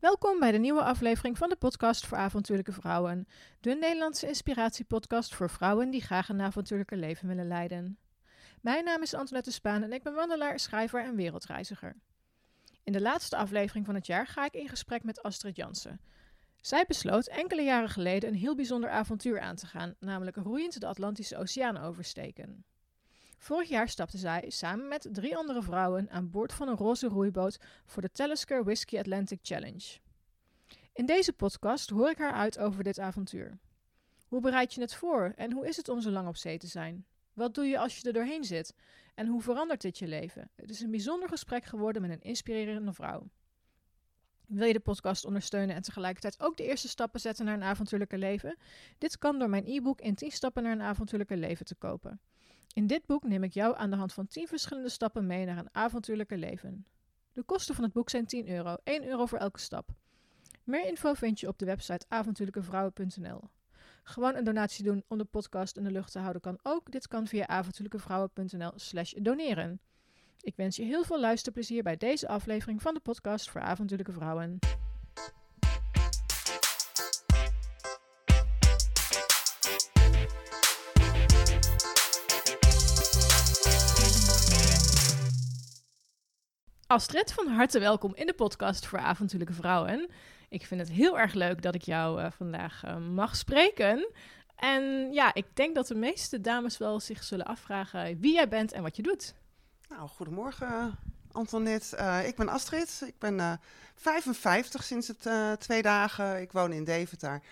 Welkom bij de nieuwe aflevering van de podcast voor avontuurlijke vrouwen. De Nederlandse inspiratiepodcast voor vrouwen die graag een avontuurlijker leven willen leiden. Mijn naam is Antoinette Spaan en ik ben wandelaar, schrijver en wereldreiziger. In de laatste aflevering van het jaar ga ik in gesprek met Astrid Jansen. Zij besloot enkele jaren geleden een heel bijzonder avontuur aan te gaan, namelijk roeiend de Atlantische Oceaan oversteken. Vorig jaar stapte zij samen met drie andere vrouwen aan boord van een roze roeiboot voor de Talisker Whiskey Atlantic Challenge. In deze podcast hoor ik haar uit over dit avontuur. Hoe bereid je het voor en hoe is het om zo lang op zee te zijn? Wat doe je als je er doorheen zit? En hoe verandert dit je leven? Het is een bijzonder gesprek geworden met een inspirerende vrouw. Wil je de podcast ondersteunen en tegelijkertijd ook de eerste stappen zetten naar een avontuurlijke leven? Dit kan door mijn e-book in 10 stappen naar een avontuurlijke leven te kopen. In dit boek neem ik jou aan de hand van 10 verschillende stappen mee naar een avontuurlijke leven. De kosten van het boek zijn 10 euro, 1 euro voor elke stap. Meer info vind je op de website avontuurlijkevrouwen.nl. Gewoon een donatie doen om de podcast in de lucht te houden kan ook. Dit kan via avontuurlijkevrouwen.nl slash doneren. Ik wens je heel veel luisterplezier bij deze aflevering van de podcast voor avontuurlijke vrouwen. Astrid, van harte welkom in de podcast voor avontuurlijke vrouwen. Ik vind het heel erg leuk dat ik jou uh, vandaag uh, mag spreken. En ja, ik denk dat de meeste dames wel zich zullen afvragen wie jij bent en wat je doet. Nou, goedemorgen Antoinette. Uh, ik ben Astrid. Ik ben 55 sinds het twee dagen. Ik woon in Deventer.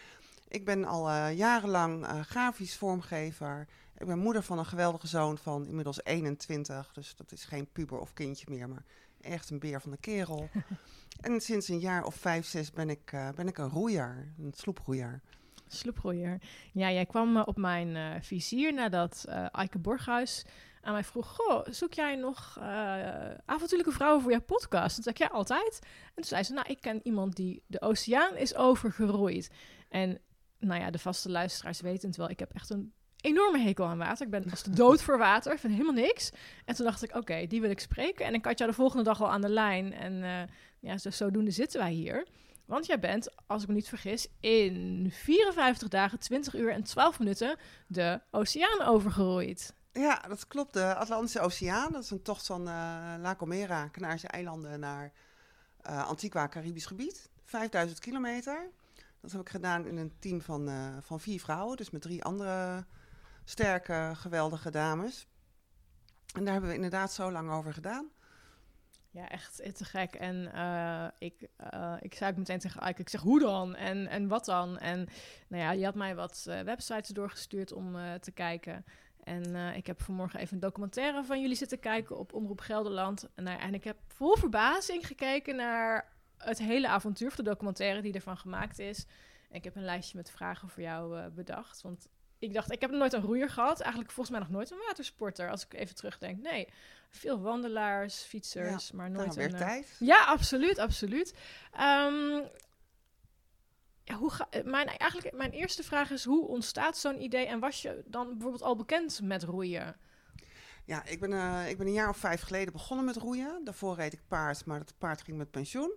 Ik ben al jarenlang grafisch vormgever. Ik ben moeder van een geweldige zoon van inmiddels 21. Dus dat is geen puber of kindje meer, maar echt een beer van de kerel. en sinds een jaar of vijf, zes ben ik, uh, ben ik een roeier, een sloeproeier. Sloeproeier. Ja, jij kwam uh, op mijn uh, vizier nadat Eike Borghuis aan mij vroeg... Goh, zoek jij nog avontuurlijke vrouwen voor jouw podcast? Toen zei ik, ja, altijd. En toen zei ze, nou, ik ken iemand die de oceaan is overgeroeid. En nou ja, de vaste luisteraars weten het wel. Ik heb echt een enorme hekel aan water. Ik ben als de dood voor water. Ik vind helemaal niks. En toen dacht ik, oké, die wil ik spreken. En ik had jou de volgende dag al aan de lijn. En uh, ja, zo, zodoende zitten wij hier. Want jij bent, als ik me niet vergis, in 54 dagen, 20 uur en 12 minuten de oceaan overgeroeid. Ja, dat klopt. De Atlantische Oceaan, dat is een tocht van uh, La Gomera, Canarische eilanden, naar uh, Antigua, Caribisch gebied. 5000 kilometer. Dat heb ik gedaan in een team van, van vier vrouwen, dus met drie andere sterke, geweldige dames. En daar hebben we inderdaad zo lang over gedaan. Ja, echt te gek. En uh, ik, uh, ik zei ook meteen tegen Ike, ik zeg hoe dan? En, en wat dan? En nou ja, je had mij wat websites doorgestuurd om te kijken. En ik heb vanmorgen even een documentaire van jullie zitten kijken op Omroep Gelderland. En, ik heb vol verbazing gekeken naar het hele avontuur, of de documentaire die ervan gemaakt is. En ik heb een lijstje met vragen voor jou bedacht. Want ik dacht, ik heb nooit een roeier gehad. Eigenlijk volgens mij nog nooit een watersporter. Als ik even terugdenk. Nee, veel wandelaars, fietsers, ja, maar nooit nou, weer een... tijd. Ja, absoluut, absoluut. Um, ja, hoe ga, mijn, eigenlijk, mijn eerste vraag is, hoe ontstaat zo'n idee? En was je dan bijvoorbeeld al bekend met roeien? Ja, ik ben, uh, ik ben een jaar of vijf geleden begonnen met roeien. Daarvoor reed ik paard, maar het paard ging met pensioen.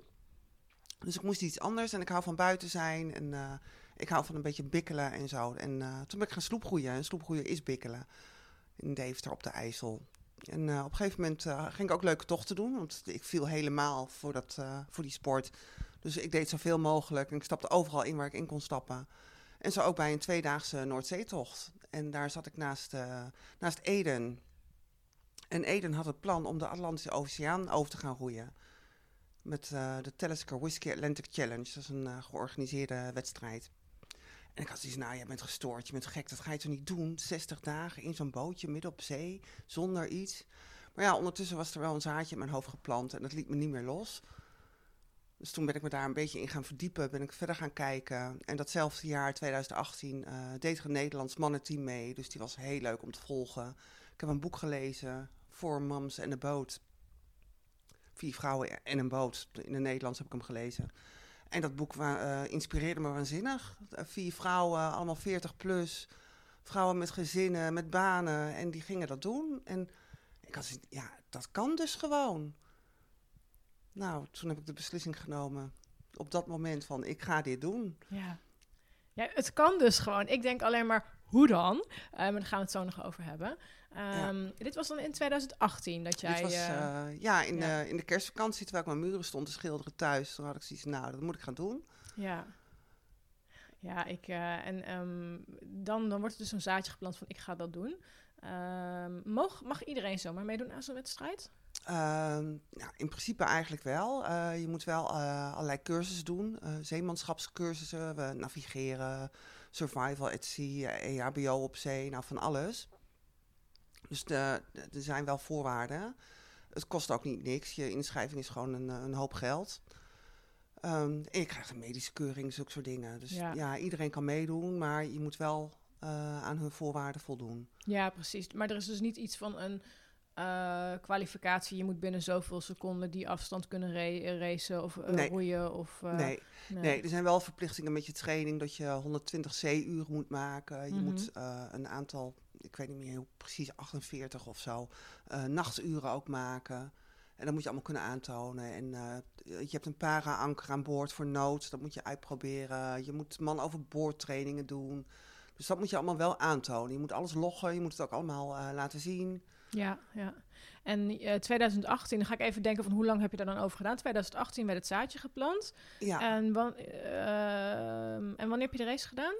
Dus ik moest iets anders en ik hou van buiten zijn en... Uh, ik hou van een beetje bikkelen en zo. En uh, toen ben ik gaan sloeproeien. En sloeproeien is bikkelen. In Deventer op de IJssel. En uh, op een gegeven moment uh, ging ik ook leuke tochten doen. Want ik viel helemaal voor, dat, voor die sport. Dus ik deed zoveel mogelijk. En ik stapte overal in waar ik in kon stappen. En zo ook bij een tweedaagse Noordzeetocht. En daar zat ik naast, naast Eden. En Eden had het plan om de Atlantische Oceaan over te gaan roeien. Met de Talisker Whiskey Atlantic Challenge. Dat is een georganiseerde wedstrijd. En ik had zoiets, nou, je bent gestoord, je bent gek, dat ga je toch niet doen? 60 dagen in zo'n bootje midden op zee, zonder iets. Maar ja, ondertussen was er wel een zaadje in mijn hoofd geplant en dat liet me niet meer los. Dus toen ben ik me daar een beetje in gaan verdiepen, ben ik verder gaan kijken. En datzelfde jaar, 2018, uh, deed er een Nederlands mannenteam mee. Dus die was heel leuk om te volgen. Ik heb een boek gelezen, Four Moms en een Boot. Vier vrouwen en een boot. In het Nederlands heb ik hem gelezen. En dat boek uh, inspireerde me waanzinnig. Vier vrouwen, allemaal 40 plus. Vrouwen met gezinnen, met banen. En die gingen dat doen. En ik had ja, dat kan dus gewoon. Nou, toen heb ik de beslissing genomen. op dat moment van ik ga dit doen. Ja. ja, het kan dus gewoon. Ik denk alleen maar, hoe dan? Maar daar gaan we het zo nog over hebben. Um, Dit was dan in 2018 dat jij... Dit was, uh, ja, in, ja. in de kerstvakantie, terwijl ik mijn muren stond te schilderen thuis. Toen had ik zoiets nou, dat moet ik gaan doen. Ja. Ja, ik, uh, en um, dan, dan wordt er dus zo'n zaadje geplant van ik ga dat doen. Um, mag, mag iedereen zomaar meedoen aan zo'n wedstrijd? nou, in principe eigenlijk wel. Uh, je moet wel uh, allerlei cursussen doen. zeemanschapscursussen, we navigeren, survival at sea, EHBO op zee, nou van alles. Dus er zijn wel voorwaarden. Het kost ook niet niks. Je inschrijving is gewoon een, een hoop geld. Um, en je krijgt een medische keuring, zulke soort dingen. Dus ja, ja iedereen kan meedoen, maar je moet wel uh, aan hun voorwaarden voldoen. Ja, precies. Maar er is dus niet iets van een uh, kwalificatie. Je moet binnen zoveel seconden die afstand kunnen ra racen of uh, nee. roeien. Of, nee. nee. Nee. er zijn wel verplichtingen met je training dat je 120 C-uren moet maken. Je mm -hmm. moet een aantal, ik weet niet meer heel precies, 48 of zo, nachturen ook maken. En dat moet je allemaal kunnen aantonen. En je hebt een para-anker aan boord voor nood. Dat moet je uitproberen. Je moet man over boord trainingen doen. Dus dat moet je allemaal wel aantonen. Je moet alles loggen. Je moet het ook allemaal laten zien. Ja, ja. En uh, 2018, dan ga ik even denken van hoe lang heb je daar dan over gedaan? 2018 werd het zaadje geplant. Ja. En, wan en wanneer heb je de race gedaan?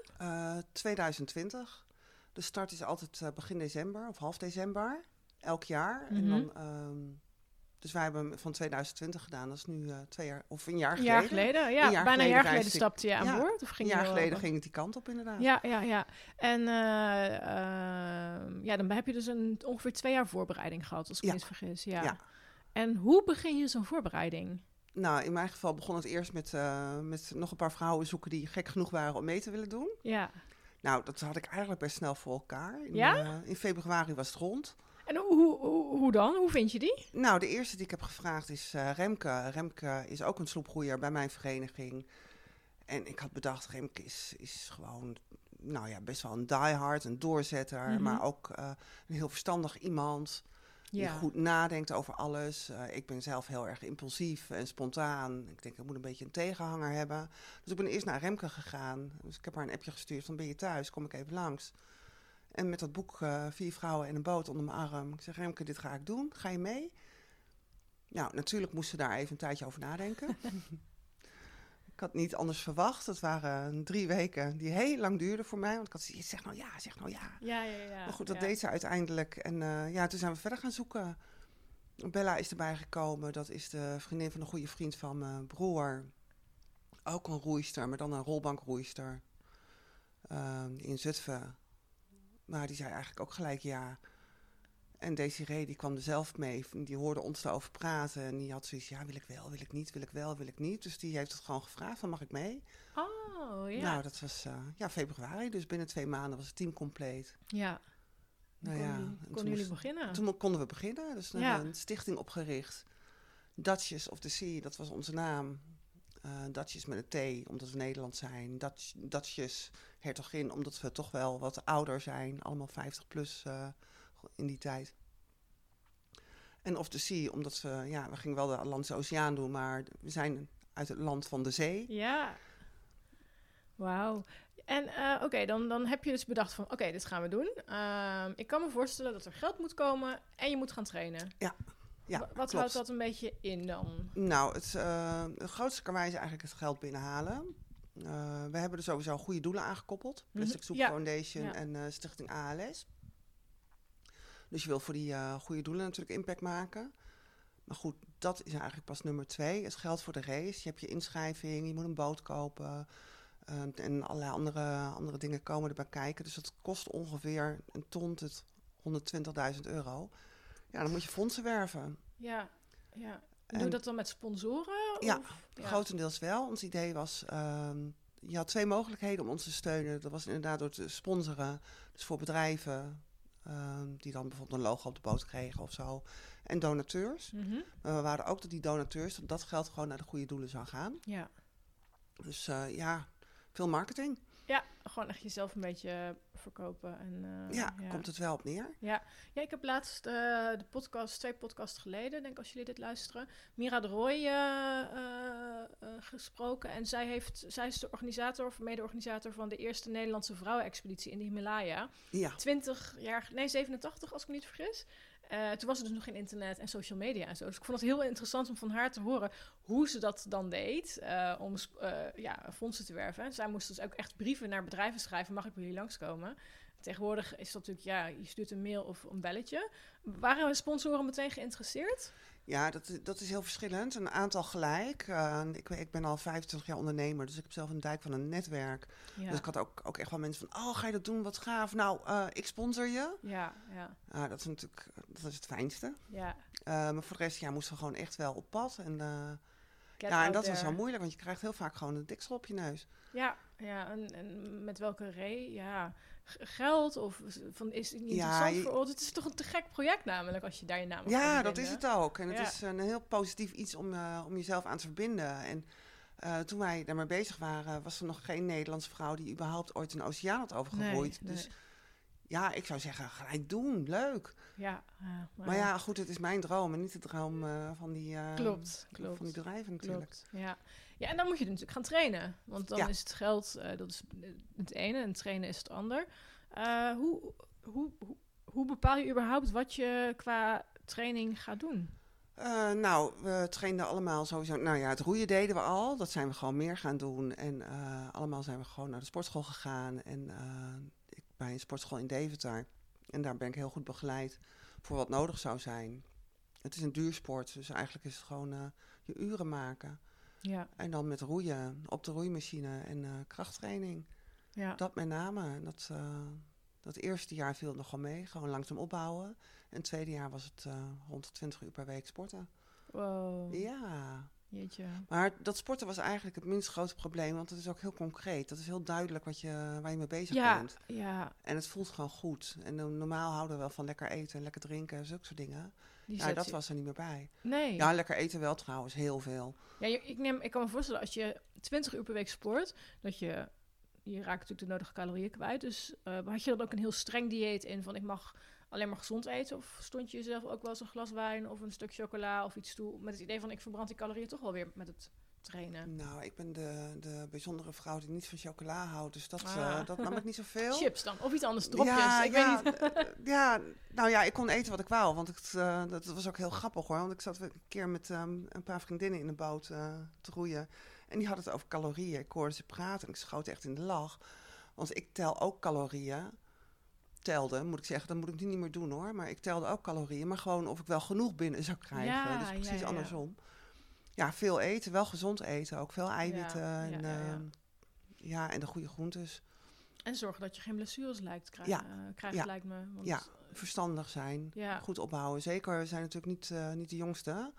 2020. De start is altijd begin december of half december. Elk jaar. Mhm. En dan... Um, dus wij hebben hem van 2020 gedaan. Dat is nu uh, twee jaar of een jaar geleden. jaar geleden, ja. Een jaar bijna een jaar geleden stapte je aan Ja, boord. Of ging Een jaar geleden ging het die kant op inderdaad. Ja, ja, ja. En eh, ehm, ja, dan heb je dus een, ongeveer twee jaar voorbereiding gehad, als ik Ja. me niet vergis. Ja. Ja. En hoe begin je zo'n voorbereiding? Nou, in mijn geval begon het eerst met, eh, met nog een paar vrouwen zoeken die gek genoeg waren om mee te willen doen. Ja. Nou, dat had ik eigenlijk best snel voor elkaar. In, Ja? eh, in februari was het rond. En hoe, hoe, hoe, dan? Hoe vind je die? Nou, de eerste die ik heb gevraagd is eh, Remke. Remke is ook een sloepgroeier bij mijn vereniging. En ik had bedacht, Remke is, is gewoon, nou ja, best wel een diehard, een doorzetter. Mhm. Maar ook eh, een heel verstandig iemand. Die goed nadenkt over alles. Eh, ik ben zelf heel erg impulsief en spontaan. Ik denk, ik moet een beetje een tegenhanger hebben. Dus ik ben eerst naar Remke gegaan. Dus ik heb haar een appje gestuurd van, ben je thuis? Kom ik even langs. En met dat boek eh, Vier vrouwen en een boot onder mijn arm. Ik zeg, Remke, dit ga ik doen. Ga je mee? Nou, natuurlijk moest ze daar even een tijdje over nadenken. ik had niet anders verwacht. Het waren drie weken die heel lang duurden voor mij. Want ik had zoiets, zeg nou ja, zeg nou ja. Ja, ja, ja. Maar goed, dat ja. deed ze uiteindelijk. En eh, ja, toen zijn we verder gaan zoeken. Bella is erbij gekomen. Dat is de vriendin van een goede vriend van mijn broer. Ook een roeister, maar dan een rolbankroeister. Ehm, in Zutphen. Maar die zei eigenlijk ook gelijk ja. En Desiree, die kwam er zelf mee. Die hoorde ons daarover praten. En die had zoiets, ja, wil ik wel, wil ik niet, wil ik wel, wil ik niet. Dus die heeft het gewoon gevraagd, van mag ik mee? Oh, ja. Nou, dat was eh, ja, februari. Dus binnen twee maanden was het team compleet. ja. Nou Kon ja, jullie- en konden toen jullie moest- beginnen? Toen konden we beginnen. Dus we Ja. hebben een stichting opgericht. Duchess of the Sea, dat was onze naam. Eh Duchess met een T, omdat we Nederland zijn. Dutch, Duchess, hertogin, omdat we toch wel wat ouder zijn. Allemaal 50 plus eh, in die tijd. En of the Sea, omdat we, ja, we gingen wel de Atlantische Oceaan doen, maar we zijn uit het land van de zee. Ja. Wauw. En eh, oké, dan, dan heb je dus bedacht van, oké, dit gaan we doen. Ehm, ik kan me voorstellen dat er geld moet komen en je moet gaan trainen. Ja, Wa- Wat klopt. houdt dat een beetje in dan? Nou, het, eh, het grootste karwei is eigenlijk het geld binnenhalen. Eh, we hebben er sowieso goede doelen aangekoppeld. Plastic Mhm, Soup ja, Foundation ja. en eh, Stichting ALS. Dus je wil voor die goede doelen natuurlijk impact maken. Maar goed, dat is eigenlijk pas nummer twee. Het geld voor de race. Je hebt je inschrijving, je moet een boot kopen. eh, en allerlei andere, andere dingen komen erbij kijken. Dus dat kost ongeveer een ton tot 120.000 euro. Ja, dan moet je fondsen werven. Ja, ja. Doe En- je dat dan met sponsoren? Ja. Grotendeels wel. Ons idee was, ehm, je had twee mogelijkheden om ons te steunen. Dat was inderdaad door te sponsoren. Dus voor bedrijven ehm, die dan bijvoorbeeld een logo op de boot kregen of zo. En donateurs. Mhm. Maar we waren ook dat die donateurs, dat dat geld gewoon naar de goede doelen zou gaan. Ja. Dus eh, ja, veel marketing. Ja, gewoon echt jezelf een beetje verkopen. En, eh, ja, komt het wel op neer. Ja, ja ik heb laatst uh, de podcast, twee podcasts geleden, denk als jullie dit luisteren, Mira de Roy uh, gesproken. En zij, heeft, zij is de organisator of mede-organisator van de eerste Nederlandse vrouwenexpeditie in de Himalaya. Ja. 20 jaar, nee 87 als ik me niet vergis. Uh, toen was er dus nog geen internet en social media en zo. Dus ik vond het heel interessant om van haar te horen hoe ze dat dan deed uh, om uh, ja, fondsen te werven. Zij moest dus ook echt brieven naar bedrijven schrijven. Mag ik bij jullie langskomen? Tegenwoordig is dat natuurlijk, ja, je stuurt een mail of een belletje. Waren sponsoren meteen geïnteresseerd? Ja, dat, dat is heel verschillend. Een aantal gelijk. Uh, ik, ik ben al 25 jaar ondernemer, dus ik heb zelf een dijk van een netwerk. Ja. Dus ik had ook, ook echt wel mensen van, oh, ga je dat doen? Wat gaaf. Nou, uh, ik sponsor je. Ja, ja. Uh, dat is natuurlijk dat is het fijnste. Ja. maar voor de rest ja, moesten we gewoon echt wel op pad. En, ja, en dat there. was wel moeilijk, want je krijgt heel vaak gewoon een diksel op je neus. Ja, ja en, en met welke ree? Ja, geld of van is het niet ja, interessant je, voor ons? Het is toch een te gek project namelijk als je daar je naam op Ja, dat is het ook. En het ja. is een heel positief iets om, uh, om jezelf aan te verbinden. En uh, toen wij daarmee bezig waren, was er nog geen Nederlandse vrouw die überhaupt ooit een oceaan had overgegroeid. Nee, dus nee. ja, ik zou zeggen, gelijk doen, leuk. Ja, uh, maar, maar, ja, goed, het is mijn droom en niet de droom van, die, klopt, klopt, van die bedrijven natuurlijk. Klopt, ja. Ja, en dan moet je natuurlijk gaan trainen. Want dan ja. is het geld, uh, dat is het ene en trainen is het ander. Uh, hoe, hoe, hoe, hoe, bepaal je überhaupt wat je qua training gaat doen? Uh, nou, we trainden allemaal sowieso. Nou ja, het roeien deden we al. Dat zijn we gewoon meer gaan doen. En allemaal zijn we gewoon naar de sportschool gegaan. En ik bij een sportschool in Deventer. En daar ben ik heel goed begeleid voor wat nodig zou zijn. Het is een duursport, dus eigenlijk is het gewoon je uren maken. Ja. En dan met roeien op de roeimachine en uh, krachttraining. Ja. Dat met name. Dat, uh, dat eerste jaar viel het nog wel mee, gewoon langzaam opbouwen. En het tweede jaar was het uh, rond de 20 uur per week sporten. Wow. Ja. Jeetje. Maar dat sporten was eigenlijk het minst grote probleem, want het is ook heel concreet. Dat is heel duidelijk wat je, waar je mee bezig ja, bent. Ja. En het voelt gewoon goed. En normaal houden we wel van lekker eten en lekker drinken, zulke soort dingen. Die ja, dat was er niet meer bij. Nee. Ja, lekker eten wel trouwens, heel veel. Ja, ik, neem, ik kan me voorstellen, als je 20 uur per week sport, dat je, je raakt natuurlijk de nodige calorieën kwijt. Dus uh, had je dan ook een heel streng dieet in van ik mag alleen maar gezond eten? Of stond je jezelf ook wel eens een glas wijn of een stuk chocola of iets toe met het idee van ik verbrand die calorieën toch wel weer met het trainen? Nou, ik ben de, de bijzondere vrouw die niet van chocola houdt. Dus dat, ah. uh, dat nam ik niet zoveel. Chips dan? Of iets anders, dropjes? Ja, ik ja, weet niet. ja, nou ja, ik kon eten wat ik wou. Want het, uh, dat was ook heel grappig hoor. Want ik zat een keer met um, een paar vriendinnen in de boot uh, te roeien. En die hadden het over calorieën. Ik hoorde ze praten en ik schoot echt in de lach. Want ik tel ook calorieën. Telde, moet ik zeggen. Dat moet ik nu niet meer doen hoor. Maar ik telde ook calorieën. Maar gewoon of ik wel genoeg binnen zou krijgen. Ja, dus precies ja, ja, andersom. Ja, veel eten, wel gezond eten, ook veel eiwitten Ja, en, ja, ja, ja. ehm, ja, en de goede groentes. En zorgen dat je geen blessures lijkt krijg, Ja. eh, krijgt, Ja. lijkt me. Want, Ja, verstandig zijn, Ja. goed opbouwen. Zeker, we zijn natuurlijk niet, eh, niet de jongste,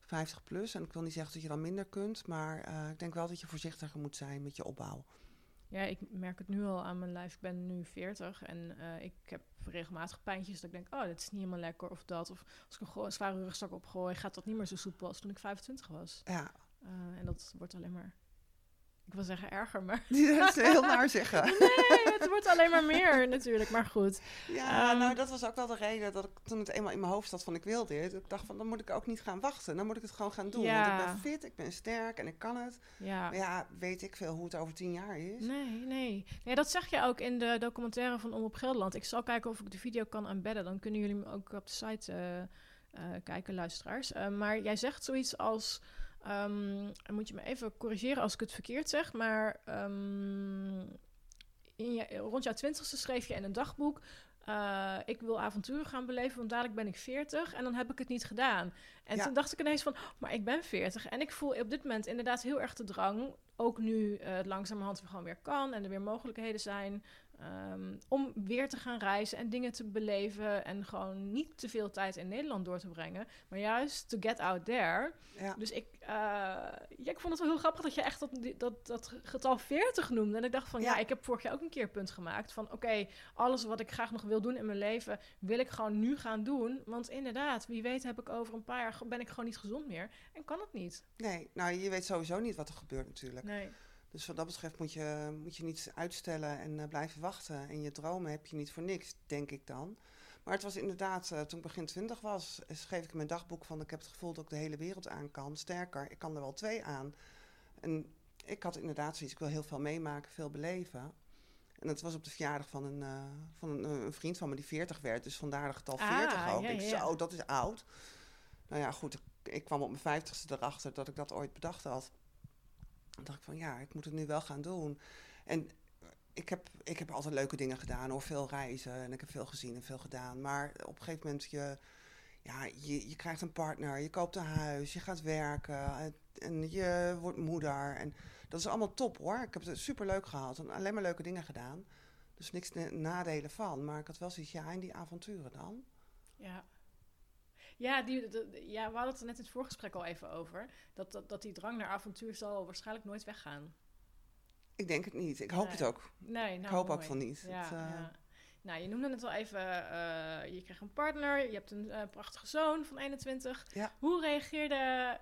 50 plus. En ik wil niet zeggen dat je dan minder kunt, maar eh, ik denk wel dat je voorzichtiger moet zijn met je opbouw. Ja, ik merk het nu al aan mijn lijf. Ik ben nu 40 en eh, ik heb regelmatig pijntjes dat ik denk, oh, dit is niet helemaal lekker of dat. Of als ik een, een zware rugzak opgooi, gaat dat niet meer zo soepel als toen ik 25 was. Ja, Eh, en dat wordt alleen maar, ik wil zeggen erger, maar dat is heel naar zeggen. nee, het wordt alleen maar meer natuurlijk. Maar goed, Ja, Ehm, nou dat was ook wel de reden dat ik toen het eenmaal in mijn hoofd zat van ik wil dit. Ik dacht van dan moet ik ook niet gaan wachten. Dan moet ik het gewoon gaan doen. Ja. Want ik ben fit, ik ben sterk en ik kan het. ja. Maar ja, weet ik veel hoe het over tien jaar is. Nee, nee. nee. Dat zeg je ook in de documentaire van Omroep Gelderland. Ik zal kijken of ik de video kan embedden. Dan kunnen jullie hem ook op de site eh, eh, kijken, luisteraars. Eh, maar jij zegt zoiets als... dan moet je me even corrigeren als ik het verkeerd zeg. Maar ehm, in je, rond jouw twintigste schreef je in een dagboek... eh, ik wil avonturen gaan beleven, want dadelijk ben ik 40 en dan heb ik het niet gedaan. En Ja. toen dacht ik ineens van, "Oh, maar ik ben 40 en ik voel op dit moment inderdaad heel erg de drang, ook nu eh, het langzamerhand weer gewoon weer kan en er weer mogelijkheden zijn, ehm, om weer te gaan reizen en dingen te beleven en gewoon niet te veel tijd in Nederland door te brengen, maar juist to get out there. Ja. Dus ik, eh, ja, ik vond het wel heel grappig dat je echt dat, dat, dat getal 40 noemde. En ik dacht van, ja, Ja. ik heb vorig jaar ook een keer een punt gemaakt van, oké, alles wat ik graag nog wil doen in mijn leven, wil ik gewoon nu gaan doen. Want inderdaad, wie weet heb ik over een paar jaar, ben ik gewoon niet gezond meer en kan het niet. Nee, nou je weet sowieso niet wat er gebeurt natuurlijk. Nee. Dus wat dat betreft moet je, moet je niet uitstellen en eh, blijven wachten. En je dromen heb je niet voor niks, denk ik dan. Maar het was inderdaad, eh, toen ik begin twintig was, eh, schreef ik in mijn dagboek van... ik heb het gevoel dat ik de hele wereld aan kan. Sterker, ik kan er wel twee aan. En ik had inderdaad zoiets, ik wil heel veel meemaken, veel beleven. En dat was op de verjaardag van een, van een, een vriend van me die 40 werd. Dus vandaar het getal Ah, 40 ook. ja, ik ja. zo, dat is oud. Nou ja, goed, ik, ik kwam op mijn vijftigste erachter dat ik dat ooit bedacht had. Dan dacht ik van ja, ik moet het nu wel gaan doen. En ik heb, ik heb altijd leuke dingen gedaan hoor, veel reizen en ik heb veel gezien en veel gedaan. Maar op een gegeven moment, je, ja, je, je krijgt een partner, je koopt een huis, je gaat werken en- je wordt moeder. En dat is allemaal top hoor. Ik heb het super leuk gehad en alleen maar leuke dingen gedaan. Dus niks nadelen van. Maar ik had wel zoiets, ja, en die avonturen dan? Ja. Ja, die, de- ja, we hadden het er net in het voorgesprek al even over. Dat, dat, dat die drang naar avontuur zal waarschijnlijk nooit weggaan. Ik denk het niet. Ik hoop Nee. het ook. Nee, nou, ik hoop ook van niet. Ja, eh, ja. Nou, je noemde het al even. eh, je kreeg een partner, je hebt een eh, prachtige zoon van 21. Ja. Hoe reageerde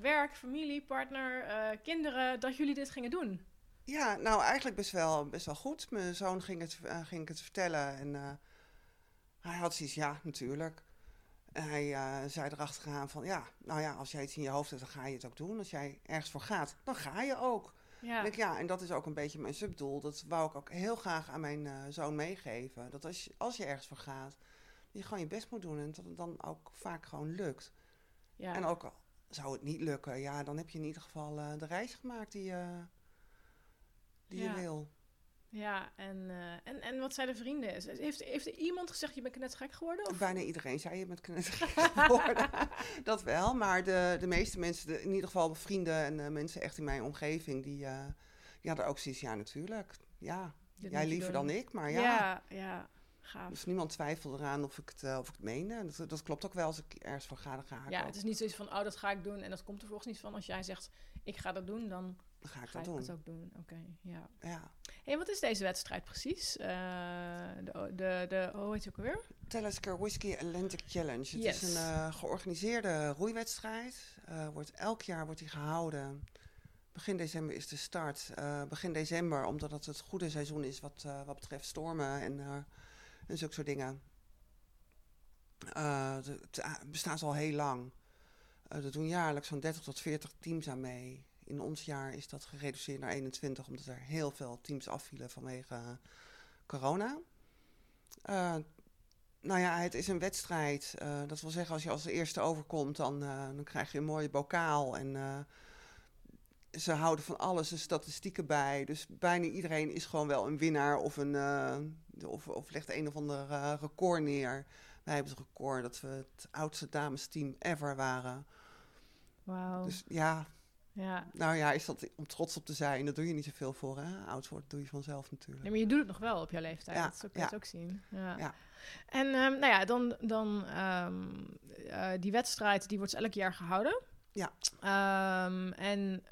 werk, familie, partner, kinderen dat jullie dit gingen doen? Ja, nou eigenlijk best wel, best wel goed. Mijn zoon ging het, ging ik het vertellen en hij had zoiets, ja, natuurlijk. En hij eh, zei erachteraan van, ja, nou ja, als jij iets in je hoofd hebt, dan ga je het ook doen. Als jij ergens voor gaat, dan ga je ook. Ja, En, ik, ja, en dat is ook een beetje mijn subdoel. Dat wou ik ook heel graag aan mijn eh, zoon meegeven. Dat als je, als je ergens voor gaat, je gewoon je best moet doen. En dat het dan ook vaak gewoon lukt. ja. En ook al zou het niet lukken, ja, dan heb je in ieder geval eh, de reis gemaakt die, je die Ja. je wil. Ja en, eh, en, en wat zeiden vrienden? Heeft, heeft er iemand gezegd, je bent net gek geworden? Of? Bijna iedereen zei je met knettergek geworden. dat wel, maar de, de meeste mensen, de, in ieder geval vrienden en eh, mensen echt in mijn omgeving, die, eh die hadden ook zoiets, ja natuurlijk. Ja, Dit jij liever doen. dan ik, maar ja. ja, ja, gaaf. Dus niemand twijfelde eraan of ik het, of ik het meende. En Dat, dat klopt ook wel, als ik ergens voor ga, dan ga ik Ja, ook. het is niet zoiets van, oh, dat ga ik doen. En dat komt er volgens niet van. Als jij zegt, ik ga dat doen, dan Dan ga ik ga dat ik doen. het ook doen. Oké, ja. Ja. Hey, wat is deze wedstrijd precies? Eh, de, de, de, hoe heet het ook alweer? Talisker Whiskey Atlantic Challenge. Het Yes. is een eh, georganiseerde roeiwedstrijd. Eh, wordt, elk jaar wordt die gehouden. Begin december is de start. Begin december, omdat het het goede seizoen is wat, wat betreft stormen en, en zulke soort dingen. Het bestaat al heel lang. Er doen jaarlijks zo'n 30 tot 40 teams aan mee. In ons jaar is dat gereduceerd naar 21, omdat er heel veel teams afvielen vanwege eh, corona. Eh, nou ja, het is een wedstrijd. Eh, dat wil zeggen, als je als eerste overkomt, dan, dan krijg je een mooie bokaal. En ze houden van alles de statistieken bij. Dus bijna iedereen is gewoon wel een winnaar of, een, of, of legt een of ander record neer. Wij hebben het record dat we het oudste damesteam ever waren. Wauw. Dus ja, ja. nou ja, is dat om trots op te zijn. Daar doe je niet zoveel voor, hè? Oud worden doe je vanzelf natuurlijk. Nee, maar je doet het nog wel op jouw leeftijd. Ja, dat kun je ja. het ook zien. Ja. Ja. En ehm, nou ja, dan, dan ehm, eh, die wedstrijd, die wordt elk jaar gehouden. Ja. Ehm, en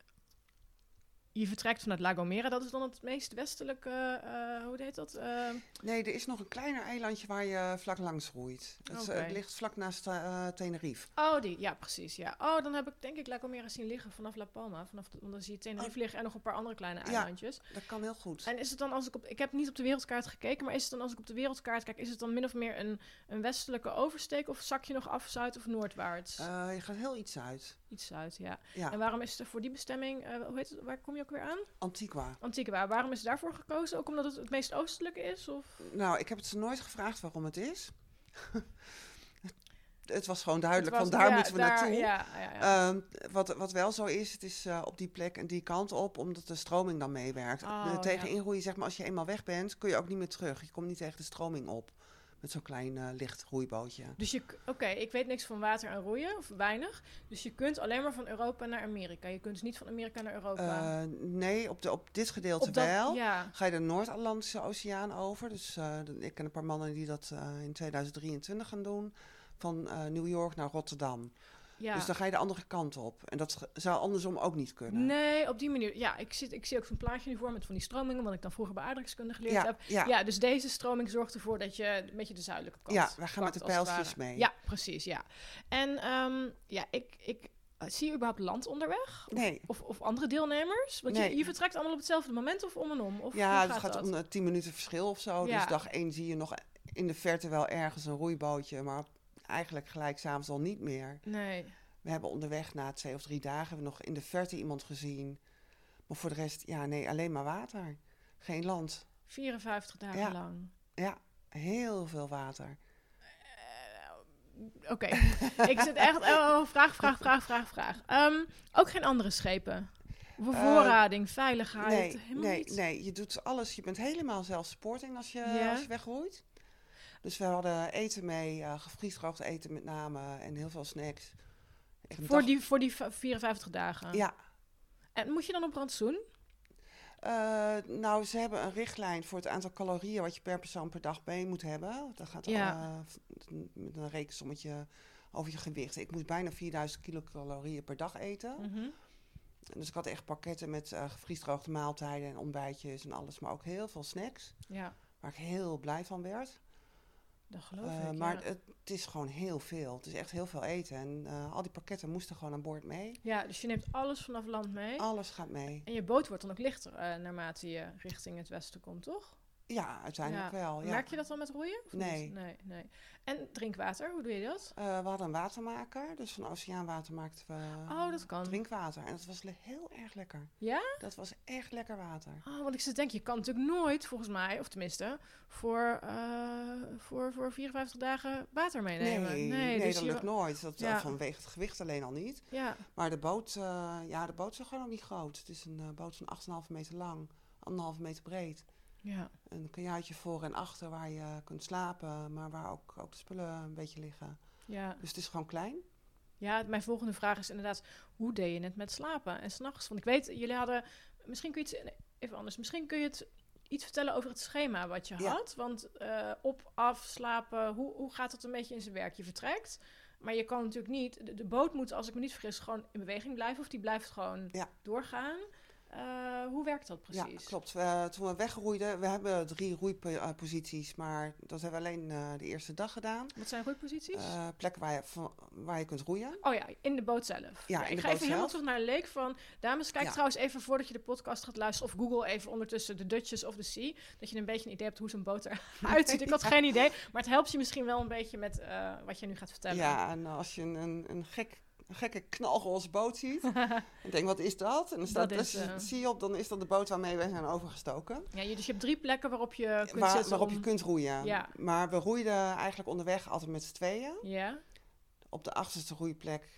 je vertrekt vanuit La Gomera. Dat is dan het meest westelijke, eh, hoe heet dat? Ehm, Nee, er is nog een kleiner eilandje waar je vlak langs roeit. Het, is, eh, het ligt vlak naast Tenerife. oh, die. Ja, precies. Ja. Oh, dan heb ik denk ik La Gomera zien liggen vanaf La Palma. Vanaf want dan zie je Tenerife liggen en nog een paar andere kleine Oh. Ja. eilandjes. Dat kan heel goed. En is het dan als ik op... Ik heb niet op de wereldkaart gekeken, maar is het dan als ik op de wereldkaart kijk... is het dan min of meer een, een westelijke oversteek... of zak je nog af zuid- of noordwaarts? Je gaat heel iets uit. Iets zuid, ja. Ja, En waarom is er voor die bestemming... eh, hoe heet het, waar kom je ook weer aan? Antigua. Antigua. Waarom is daarvoor gekozen? Ook omdat het het meest oostelijke is? Of? Nou, ik heb het ze nooit gevraagd waarom het is. het was gewoon duidelijk, was- van daar ja, moeten we daar- naartoe. Ja, ja, ja. Ehm, wat, wat wel zo is, het is eh, op die plek en die kant op, omdat de stroming dan meewerkt. Oh, tegen ja. inroeien, zeg maar, als je eenmaal weg bent, kun je ook niet meer terug. Je komt niet tegen de stroming op met zo'n klein eh, licht roeibootje. Dus je... Oké, ik weet niks van water en roeien, of weinig. Dus je kunt alleen maar van Europa naar Amerika. Je kunt dus niet van Amerika naar Europa. Eh, nee, op, de, op dit gedeelte Op dat- wel. Ja. Ga je de Noord-Atlantische Oceaan over. Dus eh, ik ken een paar mannen die dat in 2023 gaan doen. Van New York naar Rotterdam. Ja. Dus dan ga je de andere kant op. En dat zou andersom ook niet kunnen. Nee, op die manier. Ja, ik, zit, ik zie ook zo'n plaatje nu voor met van die stromingen, wat ik dan vroeger bij aardrijkskunde geleerd ja, heb. ja. Ja. dus deze stroming zorgt ervoor dat je een beetje de zuidelijke kant Ja, wij gaan met de pijltjes mee. Ja, precies, ja. En ehm, ja, ik, ik eh, zie je überhaupt land onderweg? Nee. Of, of andere deelnemers? Want Nee. je, je vertrekt allemaal op hetzelfde moment of om en om? Of ja, het gaat dat? om eh, 10 minuten verschil of zo. Ja. Dus dag 1 zie je nog in de verte wel ergens een roeibootje, maar eigenlijk gelijk s'avonds al niet meer. Nee. We hebben onderweg na twee of drie dagen nog in de verte iemand gezien. Maar voor de rest, ja, nee, alleen maar water. Geen land. 54 dagen Ja. lang. Ja, heel veel water. Oké, ik zit echt... Oh, vraag, vraag, vraag, vraag, vraag. Ehm, ook geen andere schepen? Bevoorrading, veiligheid? Nee, helemaal nee, nee, je doet alles. Je bent helemaal zelfsporting als je, als je wegroeit. Dus we hadden eten mee, eh gevriesdroogd eten met name en heel veel snacks. Voor dag- die, voor die v- 54 dagen? Ja, En moet je dan op rantsoen? eh, nou, ze hebben een richtlijn voor het aantal calorieën wat je per persoon per dag mee moet hebben. Dat gaat Ja. eh, met een rekensommetje over je gewicht. Ik moest bijna 4000 kilocalorieën per dag eten. Mhm. Dus ik had echt pakketten met eh gevriesdroogde maaltijden en ontbijtjes en alles. Maar ook heel veel snacks, Ja, waar ik heel blij van werd. Dat geloof Eh, ik, maar ja. het, het is gewoon heel veel. Het is echt heel veel eten. En eh, al die pakketten moesten gewoon aan boord mee. Ja, dus je neemt alles vanaf land mee. Alles gaat mee. En je boot wordt dan ook lichter eh, naarmate je richting het westen komt, toch? Ja, uiteindelijk Ja. wel. Ja. Merk je dat dan met roeien? Nee. nee. Nee, En drinkwater, hoe doe je dat? Eh, we hadden een watermaker. Dus van oceaanwater maakten we Oh, dat kan. drinkwater. En dat was heel erg lekker. Ja? Dat was echt lekker water. Oh, want ik zit denken, je kan natuurlijk nooit, volgens mij, of tenminste, voor, eh, voor, voor 54 dagen water meenemen. Nee, nee, dus dat lukt nooit. Dat, Ja. eh, vanwege het gewicht alleen al niet. Ja, Maar de boot, eh, ja, de boot is gewoon niet groot. Het is een boot van 8,5 meter lang, 1,5 meter breed. Ja. Een kajuitje voor en achter waar je kunt slapen, maar waar ook, ook de spullen een beetje liggen. Ja. Dus het is gewoon klein. ja, mijn volgende vraag is inderdaad, hoe deed je het met slapen en s'nachts? Want ik weet, jullie hadden, misschien kun je nee, even anders, misschien kun je het iets vertellen over het schema wat je Ja. had. Want eh, op, af, slapen, hoe, hoe gaat dat een beetje in zijn werk? Je vertrekt, maar je kan natuurlijk niet, de, de boot moet, als ik me niet vergis, gewoon in beweging blijven of die blijft gewoon Ja. doorgaan. Eh, hoe werkt dat precies? Ja, klopt. We, toen we wegroeiden, we hebben drie roeiposities, maar dat hebben we alleen eh, de eerste dag gedaan. Wat zijn roeiposities? Eh, plekken waar je, waar je kunt roeien. Oh ja, in de boot zelf. Ja, ik ga even helemaal terug naar Leek van... Dames, kijk Ja. trouwens even voordat je de podcast gaat luisteren... of Google even ondertussen de Dutchess of the Sea... dat je een beetje een idee hebt hoe zo'n boot eruit ziet. Ik had geen idee, maar het helpt je misschien wel een beetje... met wat je nu gaat vertellen. Ja, en als je een, een, een, gek, een gekke knalroze boot ziet, en denk wat is dat? En dan staat Dat is, als je eh, zie je op, dan is dat de boot waarmee we zijn overgestoken. Ja, dus je hebt drie plekken waarop je kunt Waar, waarop om- je kunt roeien. Ja. Maar we roeiden eigenlijk onderweg altijd met z'n tweeën. Ja, Op de achterste roeiplek,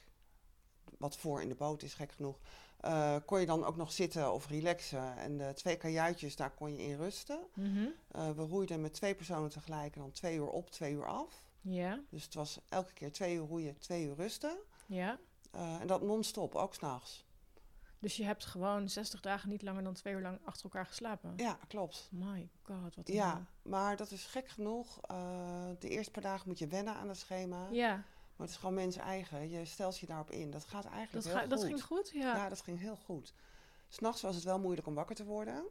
wat voor in de boot is, gek genoeg, eh, kon je dan ook nog zitten of relaxen. En de twee kajuitjes, daar kon je in rusten. mhm. Eh, we roeiden met twee personen tegelijk en dan twee uur op, twee uur af. ja, Dus het was elke keer twee uur roeien, twee uur rusten. Ja. Eh, en dat non-stop, ook s'nachts. Dus je hebt gewoon 60 dagen niet langer dan twee uur lang achter elkaar geslapen. Ja, klopt. My god, wat een Ja, maar dat is gek genoeg. Eh, de eerste paar dagen moet je wennen aan het schema. Ja, Maar het is gewoon mens eigen. Je stelt je daarop in. Dat gaat eigenlijk dat, heel ga, goed. dat ging goed? Ja. Ja. dat ging heel goed. S'nachts was het wel moeilijk om wakker te worden.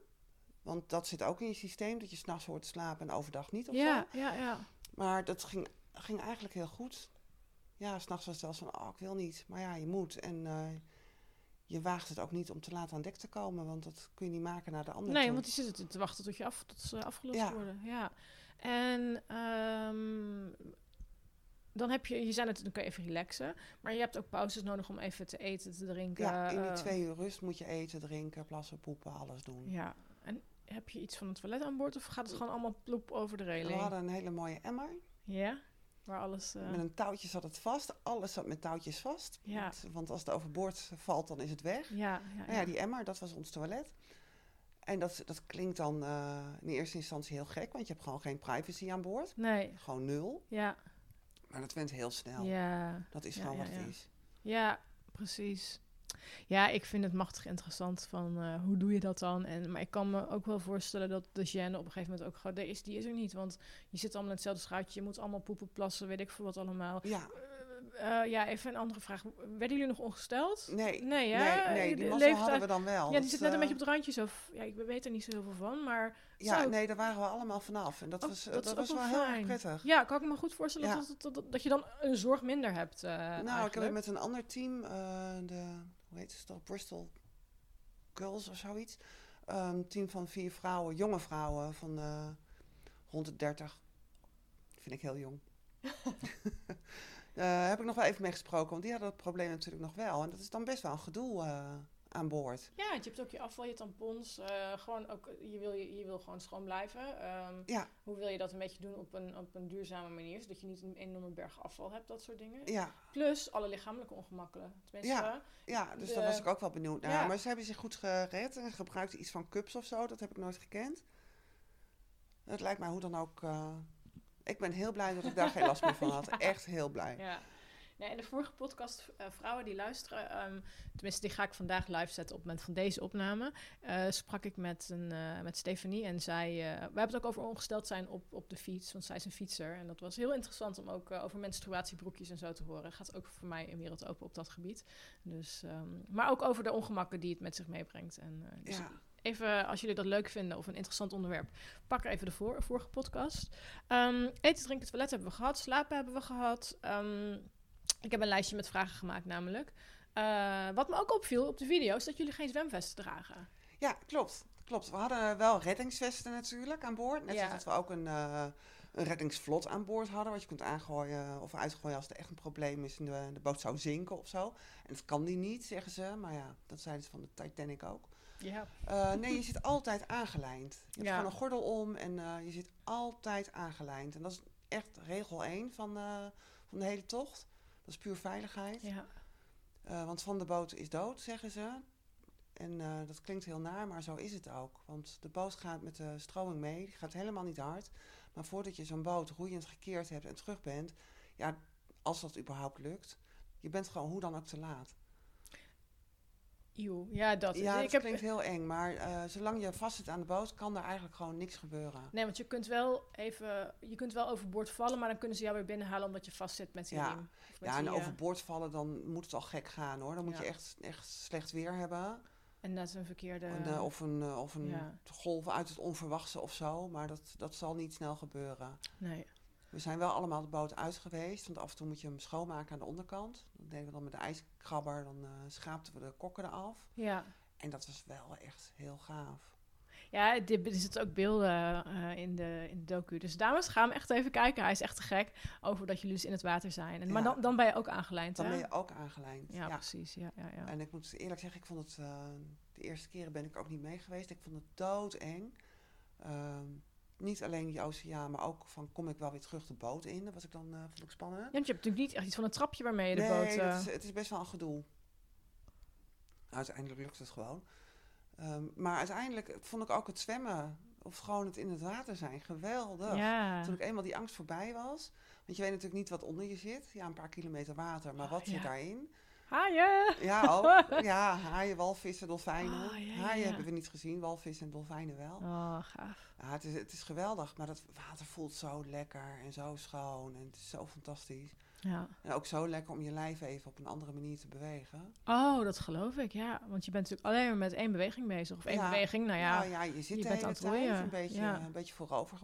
Want dat zit ook in je systeem. Dat je s'nachts hoort te slapen en overdag niet of ja, zo. ja, ja. Maar dat ging, ging eigenlijk heel goed. Ja, s'nachts was het wel zo van, oh, ik wil niet. Maar ja, je moet. En eh, je waagt het ook niet om te laat aan dek te komen. Want dat kun je niet maken naar de andere Nee, toe. want die zitten te wachten tot, je af, tot ze afgelost Ja. worden. Ja. En ehm, dan heb je, je zei net, dan kun je even relaxen. Maar je hebt ook pauzes nodig om even te eten, te drinken. Ja, in die eh, twee uur rust moet je eten, drinken, plassen, poepen, alles doen. Ja. En heb je iets van het toilet aan boord of gaat het gewoon allemaal ploep over de We reling? hadden een hele mooie emmer. Ja? Waar alles... eh, Met een touwtje zat het vast. Alles zat met touwtjes vast. Ja. Want, want als het overboord valt, dan is het weg. ja, ja, Nou ja. ja, die emmer, dat was ons toilet. En dat, dat klinkt dan eh, in eerste instantie heel gek, want je hebt gewoon geen privacy aan boord. Nee, Gewoon nul. ja. Maar dat went heel snel. Ja. Dat is gewoon wat het is. Ja, precies. Ja, ik vind het machtig interessant van eh, hoe doe je dat dan? En, maar ik kan me ook wel voorstellen dat de gêne op een gegeven moment ook gewoon... Die is, die is er niet, want je zit allemaal in hetzelfde schuitje. Je moet allemaal poepen, plassen, weet ik veel wat allemaal. Ja, eh, ja, even een andere vraag. Werden jullie nog ongesteld? Nee, Nee, nee, hè? nee, die mazzel hadden we dan wel. Ja, die zit net een eh, beetje op het randje zo. Ja, ik weet er niet zo heel veel van, maar... Ja, Zo. nee, daar waren we allemaal vanaf. En dat Oh, was, dat was wel wel heel erg prettig. Ja, kan ik me goed voorstellen Ja. dat, dat, dat, dat je dan een zorg minder hebt. eh, nou, ik heb met een ander team, eh, de, hoe heet het toch, Bristol Girls of zoiets. Een team van vier vrouwen, jonge vrouwen van eh, rond de 30. Vind ik heel jong. Eh heb ik nog wel even mee gesproken, want die hadden dat probleem natuurlijk nog wel. En dat is dan best wel een gedoe eh, aan boord. Ja, je hebt ook je afval, je tampons. eh, gewoon ook, je, wil, je, je wil gewoon schoon blijven. Ehm, Ja. Hoe wil je dat een beetje doen op een, op een duurzame manier? Zodat je niet een enorme berg afval hebt, dat soort dingen. Ja, Plus alle lichamelijke ongemakken. Tenminste, Ja. ja dus De- daar was ik ook wel benieuwd naar. Ja. Maar ze hebben zich goed gered en gebruikten iets van cups of zo. Dat heb ik nooit gekend. Het lijkt mij hoe dan ook... eh, ik ben heel blij dat ik daar geen last meer van had. Echt heel blij. Ja. In de vorige podcast, eh, vrouwen die luisteren, ehm, tenminste die ga ik vandaag live zetten op het moment van deze opname, eh, sprak ik met, een, eh, met Stefanie en zij, we hebben het ook over ongesteld zijn op, op de fiets, want zij is een fietser. En dat was heel interessant om ook over menstruatiebroekjes en zo te horen. Gaat ook voor mij een wereld open op dat gebied. Dus, ehm, maar ook over de ongemakken die het met zich meebrengt. En, dus Ja. even, als jullie dat leuk vinden of een interessant onderwerp, pak even de voor, vorige podcast. Ehm, eten, drinken, toilet hebben we gehad. Slapen hebben we gehad. Ik heb een lijstje met vragen gemaakt namelijk. Eh, wat me ook opviel op de video is dat jullie geen zwemvesten dragen. Ja, klopt. Klopt. We hadden wel reddingsvesten natuurlijk aan boord. Net Ja. zoals we ook een, eh, een reddingsvlot aan boord hadden. Wat je kunt aangooien of uitgooien als er echt een probleem is en de, de boot zou zinken of zo. En dat kan die niet, zeggen ze. Maar ja, dat zeiden ze van de Titanic ook. Ja. Eh, nee, je zit altijd aangelijnd. Je hebt Ja. gewoon een gordel om en je zit altijd aangelijnd. En dat is echt regel 1 van, van de hele tocht. Dat is puur veiligheid. ja. Eh, want van de boot is dood, zeggen ze. En eh, dat klinkt heel naar, maar zo is het ook. Want de boot gaat met de stroming mee. Die gaat helemaal niet hard. Maar voordat je zo'n boot roeiend gekeerd hebt en terug bent... Ja, als dat überhaupt lukt... Je bent gewoon hoe dan ook te laat. Eeuw. Ja, dat. ja, ik dat heb, klinkt heel eng. Maar eh, zolang je vast zit aan de boot... kan er eigenlijk gewoon niks gebeuren. Nee, want je kunt wel even, je kunt wel overboord vallen, maar dan kunnen ze jou weer binnenhalen omdat je vast zit met die Ja. riem. Of met Ja, en die, eh, overboord vallen, dan moet het al gek gaan hoor. Dan moet Ja. je echt, echt slecht weer hebben. En dat is een verkeerde. En, eh, of een, of een ja. golf uit het onverwachte of zo. Maar dat, dat zal niet snel gebeuren. Nee. We zijn wel allemaal de boot uit geweest. Want af en toe moet je hem schoonmaken aan de onderkant. Dat deden we dan met de ijskrabber. Dan eh, schraapten we de kokken eraf. Ja. En dat was wel echt heel gaaf. Ja, dit- er zitten ook beelden eh, in, de, in de docu. Dus dames, ga hem echt even kijken. Hij is echt te gek over dat jullie dus in het water zijn. En, Maar Ja. dan, dan ben je ook aangelijnd, Dan hè? ben je ook aangelijnd. Ja, precies. Ja, ja, ja. En ik moet eerlijk zeggen, ik vond het... eh, de eerste keren ben ik ook niet mee geweest. Ik vond het doodeng. Ehm niet alleen die oceaan, maar ook van kom ik wel weer terug de boot in. Dat was ik dan, eh, vond ik spannend. Ja, want je hebt natuurlijk niet echt iets van een trapje waarmee je de nee, boot... eh, is, het is best wel een gedoe. Uiteindelijk lukt het gewoon. Ehm, maar uiteindelijk vond ik ook het zwemmen, of gewoon het in het water zijn, geweldig. ja. Toen ik eenmaal die angst voorbij was. Want je weet natuurlijk niet wat onder je zit. Ja, een paar kilometer water, maar Oh, wat zit ja. daarin? Haaien! Ja, ook. Ja, haaien, walvissen, dolfijnen. Oh, ja, haaien hebben we niet gezien, walvissen en dolfijnen wel. Oh, gaaf. Ja, het, is, het is geweldig, maar dat water voelt zo lekker en zo schoon. En het is zo fantastisch. Ja. En ook zo lekker om je lijf even op een andere manier te bewegen. Oh, dat geloof ik, ja. Want je bent natuurlijk alleen maar met één beweging bezig. Of één Ja. beweging, nou ja. Nou ja, je zit je de hele tijd een beetje, ja. een beetje voorover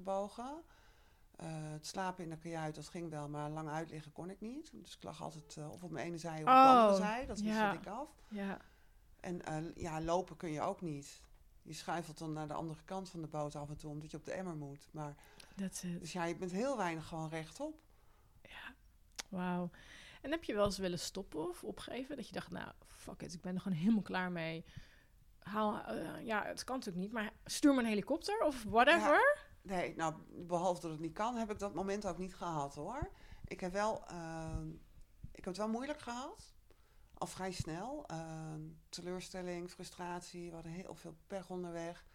Eh, het slapen in de kajuit, dat ging wel, maar lang uitliggen kon ik niet. Dus ik lag altijd eh, of op mijn ene zij of op de Oh, andere zij. Dat ja. ik af. Ja. En eh, ja, lopen kun je ook niet. Je schuifelt dan naar de andere kant van de boot af en toe, omdat je op de emmer moet. Maar, dus ja, je bent heel weinig gewoon rechtop. Wauw. En heb je wel eens willen stoppen of opgeven? Dat je dacht, nou, fuck it, ik ben er gewoon helemaal klaar mee. Haal, ja, het kan natuurlijk niet, maar stuur me een helikopter of whatever. Nee, nou, behalve dat het niet kan, heb ik dat moment ook niet gehad hoor. Ik heb wel, ehm, ik heb het wel moeilijk gehad. Al vrij snel. Ehm, teleurstelling, frustratie, we hadden heel veel pech onderweg.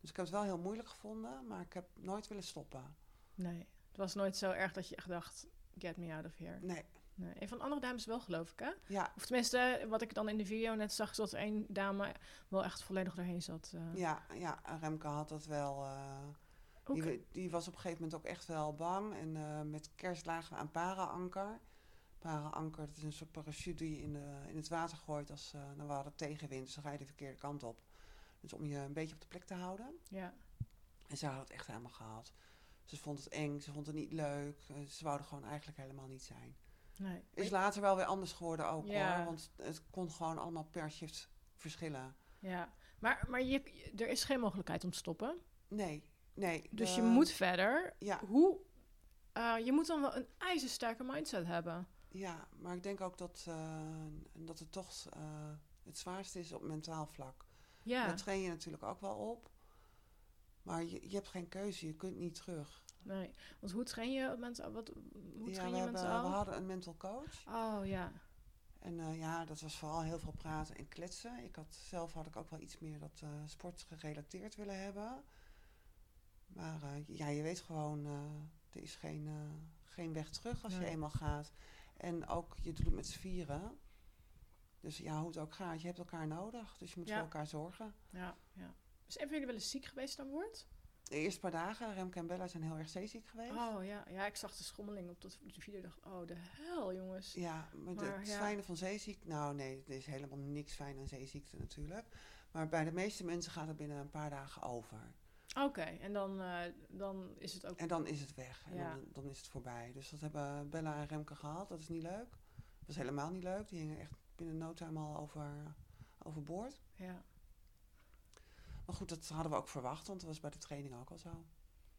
Dus ik heb het wel heel moeilijk gevonden, maar ik heb nooit willen stoppen. Nee, het was nooit zo erg dat je echt dacht, get me out of here. Nee, Nee. Een van de andere dames wel, geloof ik, hè? ja, Of tenminste, wat ik dan in de video net zag, is dat één dame wel echt volledig doorheen zat. eh. ja, ja, Remke had dat wel. eh, Die, die was op een gegeven moment ook echt wel bang. En eh, met kerst lagen we aan para-anker. Paranker, dat is een soort parachute die je in, de, in het water gooit als uh, nou, we hadden tegenwind. Dus dan ga je de verkeerde kant op. Dus om je een beetje op de plek te houden. Ja. En ze had het echt helemaal gehad. Ze vond het eng, ze vond het niet leuk. Ze wou er gewoon eigenlijk helemaal niet zijn. Nee. Is later wel weer anders geworden ook Ja. hoor. Want het kon gewoon allemaal per shift verschillen. Ja. Maar, maar je, er is geen mogelijkheid om te stoppen. Nee, nee. Dus de- je moet verder. Ja, Hoe... eh, je moet dan wel een ijzersterke mindset hebben. ja, maar ik denk ook dat, eh, dat het toch eh, het zwaarste is op mentaal vlak. Ja. Daar train je natuurlijk ook wel op. Maar je, je hebt geen keuze, je kunt niet terug. Nee. Want hoe train je mentaal? Wat, hoe ja, train we, je hebben, mentaal? we hadden een mental coach. Oh ja. En eh, ja, dat was vooral heel veel praten en kletsen. Ik had, zelf had ik ook wel iets meer dat eh sport gerelateerd willen hebben. Maar eh, ja, je weet gewoon, eh, er is geen, eh, geen weg terug als je eenmaal gaat. En ook, je doet het met z'n vieren. Dus ja, hoe het ook gaat, je hebt elkaar nodig. Dus je moet Ja. voor elkaar zorgen. Ja, ja. Een van jullie wel eens ziek geweest aan boord? De eerste paar dagen, Remke en Bella zijn heel erg zeeziek geweest. Oh ja, ja, ik zag de schommeling op dat de video. dacht, oh de hel, jongens. Ja, maar, het ja. fijne van zeeziek... Nou nee, er is helemaal niks fijn aan zeeziekte natuurlijk. Maar bij de meeste mensen gaat het binnen een paar dagen over. Oké, en dan, eh, dan is het ook. En dan is het weg. En Ja. dan, dan is het voorbij. Dus dat hebben Bella en Remke gehad. Dat is niet leuk. Dat was helemaal niet leuk. Die hingen echt binnen no time al over, overboord. Ja. Maar goed, dat hadden we ook verwacht. Want dat was bij de training ook al zo.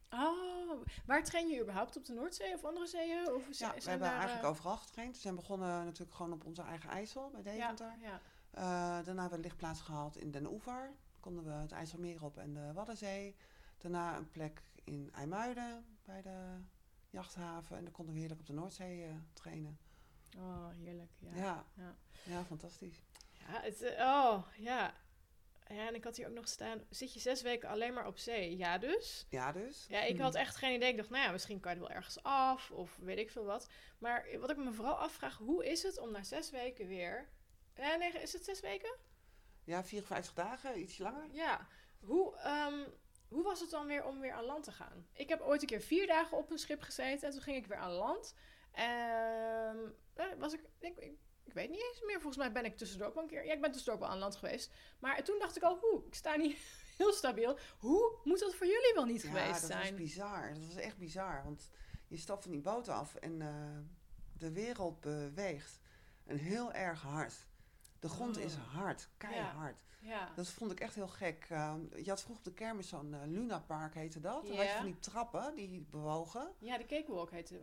Oh, waar train je überhaupt op de Noordzee of andere zeeën? Of Ja, we hebben eigenlijk eh, overal getraind. We zijn begonnen natuurlijk gewoon op onze eigen IJssel bij Deventer. Ja, ja. Eh, daarna hebben we een lichtplaats gehad in Den Oever. Konden we het IJsselmeer op en de Waddenzee. Daarna een plek in IJmuiden bij de jachthaven. En dan konden we heerlijk op de Noordzee eh, trainen. Oh, heerlijk. Ja. Ja, ja. Ja. fantastisch. Ja, het, eh, oh, ja. Ja, en ik had hier ook nog staan, zit je zes weken alleen maar op zee? Ja, dus? Ja, dus. Ja, ik had echt geen idee. Ik dacht, nou ja, misschien kan je er wel ergens af of weet ik veel wat. Maar wat ik me vooral afvraag, hoe is het om na zes weken weer... Ja, nee, is het zes weken? Ja, 54 dagen, iets langer. Ja. Hoe, ehm, hoe was het dan weer om weer aan land te gaan? Ik heb ooit een keer vier dagen op een schip gezeten en toen ging ik weer aan land. Eh, was ik, ik, ik, ik weet niet eens meer. Volgens mij ben ik tussendoor ook wel een keer... Ja, ik ben tussendoor ook wel aan land geweest. Maar toen dacht ik al, hoe, ik sta niet heel stabiel. Hoe moet dat voor jullie wel niet ja, geweest dat zijn? was bizar. Dat was echt bizar. Want je stapt van die boot af en eh, de wereld beweegt. En heel erg hard. De grond is hard, keihard. Ja. Dat vond ik echt heel gek. Uh, je had vroeger op de kermis zo'n uh, Luna Park heette dat. Dan had je Ja. van die trappen die bewogen. Ja, de cakewalk heette,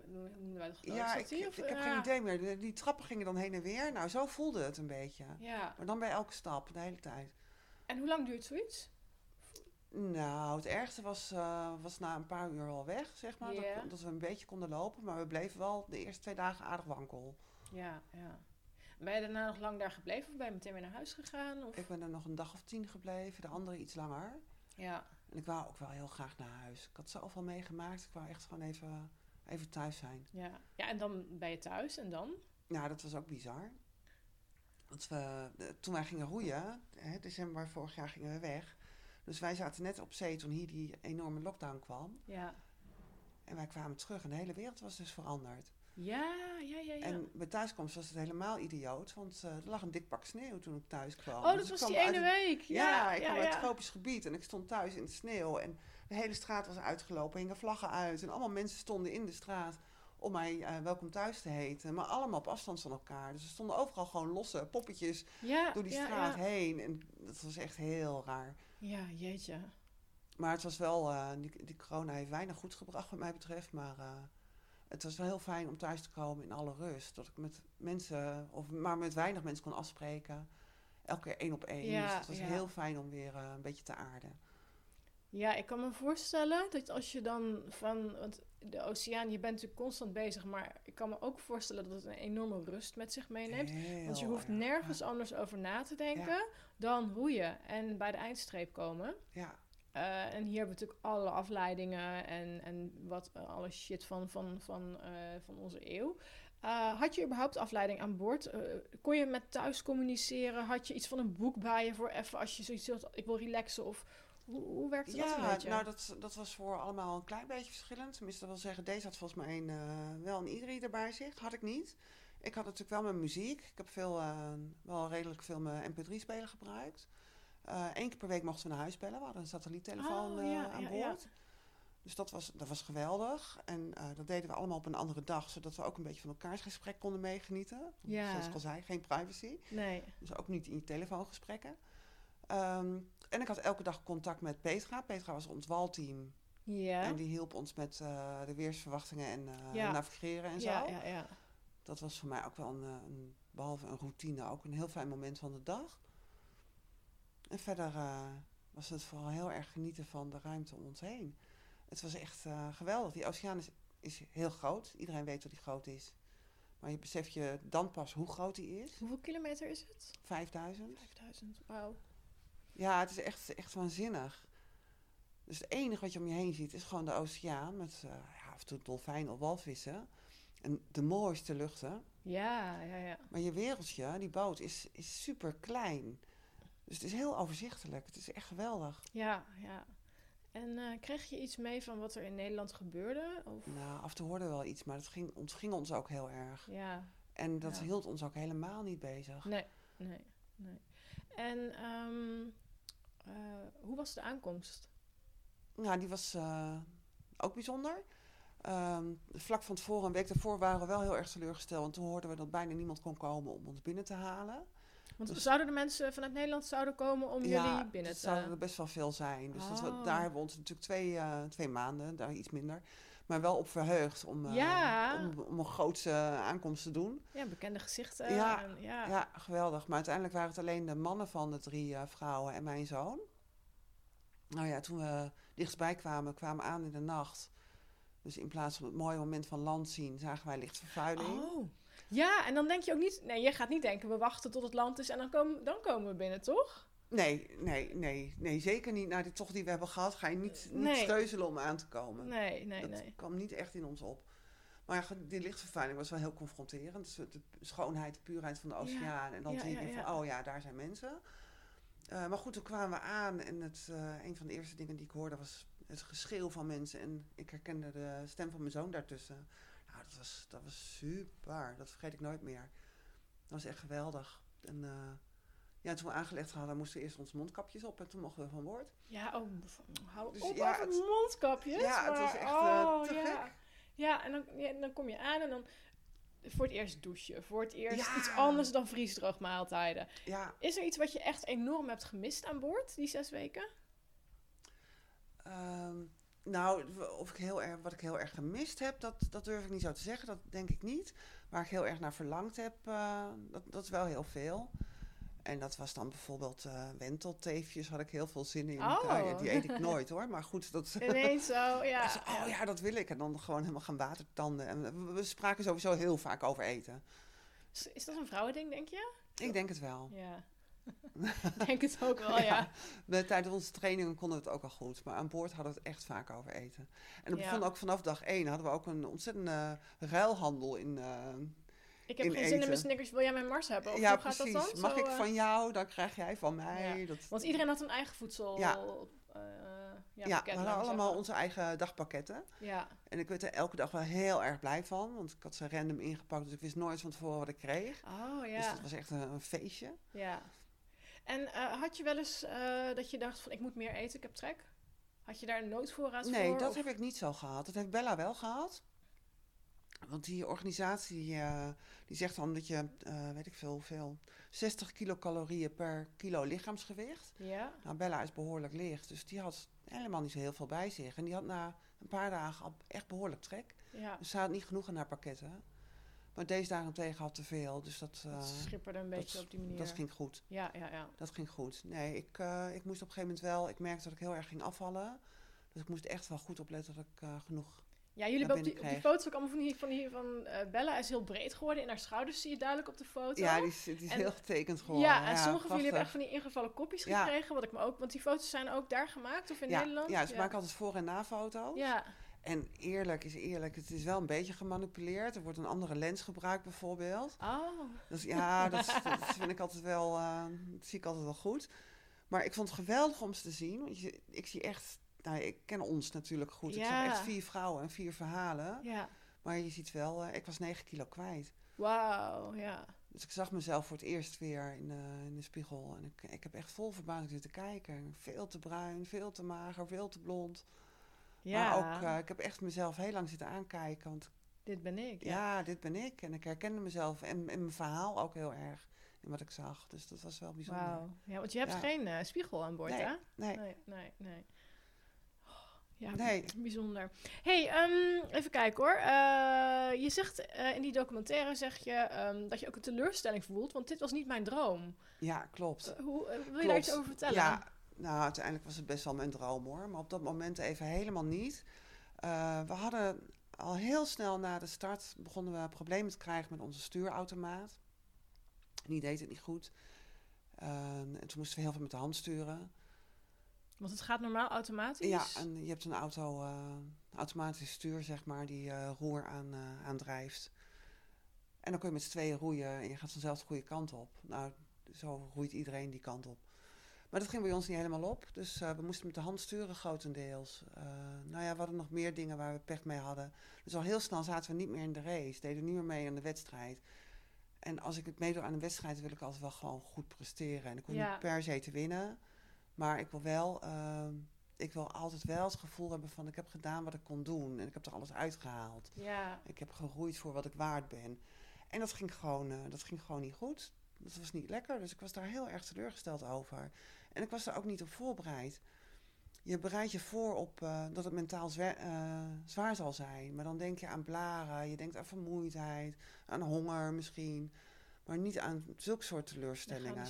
dat ja, ik, ik, heb eh, geen idee meer. Die, die trappen gingen dan heen en weer. Nou, zo voelde het een beetje. Ja. Maar dan bij elke stap, de hele tijd. En hoe lang duurt zoiets? Nou, het ergste was, eh, was na een paar uur al weg, zeg maar. Ja. Dat, dat we een beetje konden lopen. Maar we bleven wel de eerste twee dagen aardig wankel. Ja, ja. Ben je daarna nog lang daar gebleven of ben je meteen weer naar huis gegaan? Of? Ik ben er nog een dag of tien gebleven. De andere iets langer. Ja. En ik wou ook wel heel graag naar huis. Ik had zoveel meegemaakt. Ik wou echt gewoon even, even thuis zijn. Ja. ja, en dan ben je thuis en dan? Ja, dat was ook bizar. Want we, toen wij gingen roeien, hè, december vorig jaar gingen we weg. Dus wij zaten net op zee toen hier die enorme lockdown kwam. Ja. En wij kwamen terug en de hele wereld was dus veranderd. Ja, ja, ja, ja. En bij thuiskomst was het helemaal idioot, want eh, er lag een dik pak sneeuw toen ik thuis kwam. oh, dat Dus ik was die ene week. Ja, Ja, ik ja, kwam uit het tropisch gebied en ik stond thuis in de sneeuw. En de hele straat was uitgelopen, hingen vlaggen uit. En allemaal mensen stonden in de straat om mij eh, welkom thuis te heten. Maar allemaal op afstand van elkaar. Dus er stonden overal gewoon losse poppetjes door die straat heen. En dat was echt heel raar. Ja, jeetje. Maar het was wel, eh, die, die corona heeft weinig goed gebracht wat mij betreft. Maar het was wel heel fijn om thuis te komen in alle rust. Dat ik met mensen, of maar met weinig mensen kon afspreken. Elke keer één op één. Ja, dus het was ja. heel fijn om weer eh, een beetje te aarden. Ja, ik kan me voorstellen dat als je dan van... Want de oceaan, je bent natuurlijk constant bezig... maar ik kan me ook voorstellen dat het een enorme rust met zich meeneemt. Want je hoeft erg, nergens anders over na te denken dan roeien en bij de eindstreep komen. Ja, Eh, en hier hebben we natuurlijk alle afleidingen en, en wat, eh, alle shit van, van, van, eh, van onze eeuw. Had je überhaupt afleiding aan boord? Kon je met thuis communiceren? Had je iets van een boek bij je voor even als je zoiets had, ik wil relaxen? Of hoe, hoe werkte dat een ja beetje? nou dat, dat was voor allemaal een klein beetje verschillend. Tenminste, dat wil zeggen, deze had volgens mij een, wel een e-reader bij zich. Had ik niet. Ik had natuurlijk wel mijn muziek. Ik heb veel, wel redelijk veel mijn mp3-speler gebruikt. Eén keer per week mochten we naar huis bellen. We hadden een satelliettelefoon Oh, eh, ja, aan boord. Dus dat was, dat was geweldig. En eh, dat deden we allemaal op een andere dag, zodat we ook een beetje van elkaars gesprek konden meegenieten. Ja. Zoals ik al zei, geen privacy. Nee. Dus ook niet in je telefoongesprekken. Ehm, en ik had elke dag contact met Petra. Petra was ons walteam. Ja. En die hielp ons met eh, de weersverwachtingen en eh, Ja. navigeren en zo. ja, ja, ja. Dat was voor mij ook wel een, eh, een, behalve een routine, ook een heel fijn moment van de dag. En verder eh, was het vooral heel erg genieten van de ruimte om ons heen. Het was echt eh, geweldig. Die oceaan is, is heel groot. Iedereen weet dat die groot is. Maar je beseft je dan pas hoe groot die is. Hoeveel kilometer is het? 5000. 5000. Wauw. Ja, het is echt, echt waanzinnig. Dus het enige wat je om je heen ziet is gewoon de oceaan met eh, ja, af en toe dolfijnen of walvissen. En de mooiste luchten. Ja, ja, ja. Maar je wereldje, die boot, is, is super klein. Dus het is heel overzichtelijk. Het is echt geweldig. Ja, ja. En eh, kreeg je iets mee van wat er in Nederland gebeurde? Of? Nou, af en toe hoorden we wel iets, maar dat ging, ontging ons ook heel erg. Ja, En dat Ja. hield ons ook helemaal niet bezig. nee, nee, nee. En ehm, eh, hoe was de aankomst? Nou, die was eh, ook bijzonder. Ehm, vlak van tevoren, een week daarvoor, waren we wel heel erg teleurgesteld. Want toen hoorden we dat bijna niemand kon komen om ons binnen te halen. Want Dus- zouden de mensen vanuit Nederland zouden komen om jullie binnen het te... zouden er best wel veel zijn. Dus dat we, Oh. daar hebben we ons natuurlijk twee, eh, twee maanden, daar iets minder, maar wel op verheugd om, eh, Ja. om, om een grootse aankomst te doen. Ja, bekende gezichten. Ja, en, ja. Ja. geweldig. Maar uiteindelijk waren het alleen de mannen van de drie eh, vrouwen en mijn zoon. Nou ja, toen we dichtstbij kwamen, kwamen we aan in de nacht. Dus in plaats van het mooie moment van land zien, zagen wij lichtvervuiling. Oh. Ja, en dan denk je ook niet... Nee, je gaat niet denken, we wachten tot het land is en dan komen, dan komen we binnen, toch? Nee, nee, nee, nee, zeker niet. Na die tocht die we hebben gehad, ga je niet, niet Nee. streuzelen om aan te komen. Nee, nee, dat nee. kwam niet echt in ons op. Maar ja, die lichtvervuiling was wel heel confronterend. Dus de schoonheid, de puurheid van de oceaan. En dan ja, zie je van, oh ja, daar zijn mensen. Eh, maar goed, toen kwamen we aan. En het, eh, een van de eerste dingen die ik hoorde was het geschreeuw van mensen. En ik herkende de stem van mijn zoon daartussen. Nou, dat was, dat was super. Dat vergeet ik nooit meer. Dat was echt geweldig. En eh, ja, toen we aangelegd hadden, moesten we eerst onze mondkapjes op. En toen mochten we van boord. Ja, oh, hou Dus op ja, over het- mondkapjes. Ja, het was echt, eh, oh, te ja. gek. Ja, en dan, ja, dan kom je aan en dan voor het eerst douchen. Voor het eerst Ja. iets anders dan vriesdroogmaaltijden. Ja, Is er iets wat je echt enorm hebt gemist aan boord, die zes weken? Ehm, nou, of ik heel erg, wat ik heel erg gemist heb, dat, dat durf ik niet zo te zeggen. Dat denk ik niet. Waar ik heel erg naar verlangd heb, eh, dat, dat is wel heel veel. En dat was dan bijvoorbeeld eh wentelteefjes, had ik heel veel zin in. Oh. Ja, die eet ik nooit hoor, maar goed. Dat, Ineens zo, ja. Dus, oh ja, dat wil ik. En dan gewoon helemaal gaan watertanden. En we, we spraken sowieso heel vaak over eten. Is, is dat een vrouwending, denk je? Ik denk het wel. Ja. Ik denk het ook wel, ja. We- Tijdens onze trainingen konden we het ook al goed. Maar aan boord hadden we het echt vaak over eten. En dat Ja. begon ook vanaf dag één. Hadden we ook een ontzettende ruilhandel in... eh, Ik heb In geen zin in mijn Snickers, wil jij mijn Mars hebben? Of ja, hoe gaat precies. dat dan? Mag Zo, ik eh, van jou, dan krijg jij van mij. Dat, Want iedereen had een eigen voedsel. Ja. eh, ja, ja, pakket, we hadden allemaal zeggen. onze eigen dagpakketten. Ja, En ik werd er elke dag wel heel erg blij van. Want ik had ze random ingepakt. Dus ik wist nooit van tevoren wat ik kreeg. oh ja. Dus dat was echt een, een feestje. ja. En eh, had je wel eens eh, dat je dacht van ik moet meer eten, ik heb trek? Had je daar een noodvoorraad Nee, voor? dat of- heb ik niet zo gehad. Dat heeft Bella wel gehad. Want die organisatie eh, die zegt dan dat je, weet ik veel, hoeveel, 60 kilocalorieën per kilo lichaamsgewicht. Ja? Nou, Bella is behoorlijk licht, dus die had helemaal niet zo heel veel bij zich. En die had na een paar dagen al echt behoorlijk trek. Ja. Dus ze had niet genoeg in haar pakketten. Maar deze daarentegen had te veel, dus dat, eh, Dat schipperde een beetje dat- op die manier. dat ging goed. Ja, ja, ja. Dat ging goed. Nee, ik, eh, ik moest op een gegeven moment wel, ik merkte dat ik heel erg ging afvallen. Dus ik moest echt wel goed opletten dat ik eh, genoeg Ja, jullie hebben op die, op die foto's ook allemaal van die, van die van Bella is heel breed geworden. In haar schouders zie je duidelijk op de foto. Ja, die is, die is En- heel getekend geworden. Ja, en sommige van jullie hebben echt van die ingevallen kopjes Ja. gekregen. Wat ik me ook, want die foto's zijn ook daar gemaakt of in ja, Nederland. Ja, ze maken altijd voor- en na-foto's. Ja, En eerlijk is eerlijk, het is wel een beetje gemanipuleerd. Er wordt een andere lens gebruikt bijvoorbeeld. oh. Dus ja, dat, is- dat vind ik altijd wel, eh, dat zie ik altijd wel goed. Maar ik vond het geweldig om ze te zien. Want je, ik zie echt, nou ik ken ons natuurlijk goed. Ik Ja. zag echt vier vrouwen en vier verhalen. Ja. Maar je ziet wel, eh, ik was 9 kilo kwijt. Wauw, ja. Dus ik zag mezelf voor het eerst weer in de, in de spiegel. En ik, ik heb echt vol verbazing zitten kijken. Veel te bruin, veel te mager, veel te blond. Ja, Maar ook, eh, ik heb echt mezelf heel lang zitten aankijken. Want dit ben ik. Ja. ja, dit ben ik. En ik herkende mezelf en, en mijn verhaal ook heel erg in wat ik zag. Dus dat was wel bijzonder. Wauw. Ja, want je hebt Ja. geen eh, spiegel aan boord, Nee, hè? Nee, Nee, nee, nee. Oh, Ja, Nee. bijzonder. hey, ehm, even kijken hoor. Eh, je zegt in die documentaire zeg je ehm, dat je ook een teleurstelling voelt, want dit was niet mijn droom. ja, klopt. Hoe, wil je daar iets over vertellen? Ja, nou, uiteindelijk was het best wel mijn droom hoor. Maar op dat moment even helemaal niet. Eh, we hadden al heel snel na de start begonnen we problemen te krijgen met onze stuurautomaat. Die deed het niet goed. Eh, en toen moesten we heel veel met de hand sturen. Want het gaat normaal automatisch. Ja, en je hebt een auto, eh, automatisch stuur, zeg maar, die eh, roer aan, aandrijft. En dan kun je met z'n tweeën roeien en je gaat vanzelf de goede kant op. Nou, zo roeit iedereen die kant op. Maar dat ging bij ons niet helemaal op. Dus eh, we moesten met de hand sturen grotendeels. Eh, nou ja, we hadden nog meer dingen waar we pech mee hadden. Dus al heel snel zaten we niet meer in de race. Deden niet meer mee aan de wedstrijd. En als ik het meedoe aan een wedstrijd, wil ik altijd wel gewoon goed presteren. En ik hoef Ja. niet per se te winnen. Maar ik wil wel... ehm, ik wil altijd wel het gevoel hebben van ik heb gedaan wat ik kon doen. En ik heb er alles uitgehaald. Ja, Ik heb geroeid voor wat ik waard ben. En dat ging gewoon, eh, dat ging gewoon niet goed. Dat was niet lekker. Dus ik was daar heel erg teleurgesteld over. En ik was er ook niet op voorbereid. Je bereidt je voor op eh, dat het mentaal eh, zwaar zal zijn. Maar dan denk je aan blaren, je denkt aan vermoeidheid, aan honger misschien. Maar niet aan zulke soort teleurstellingen.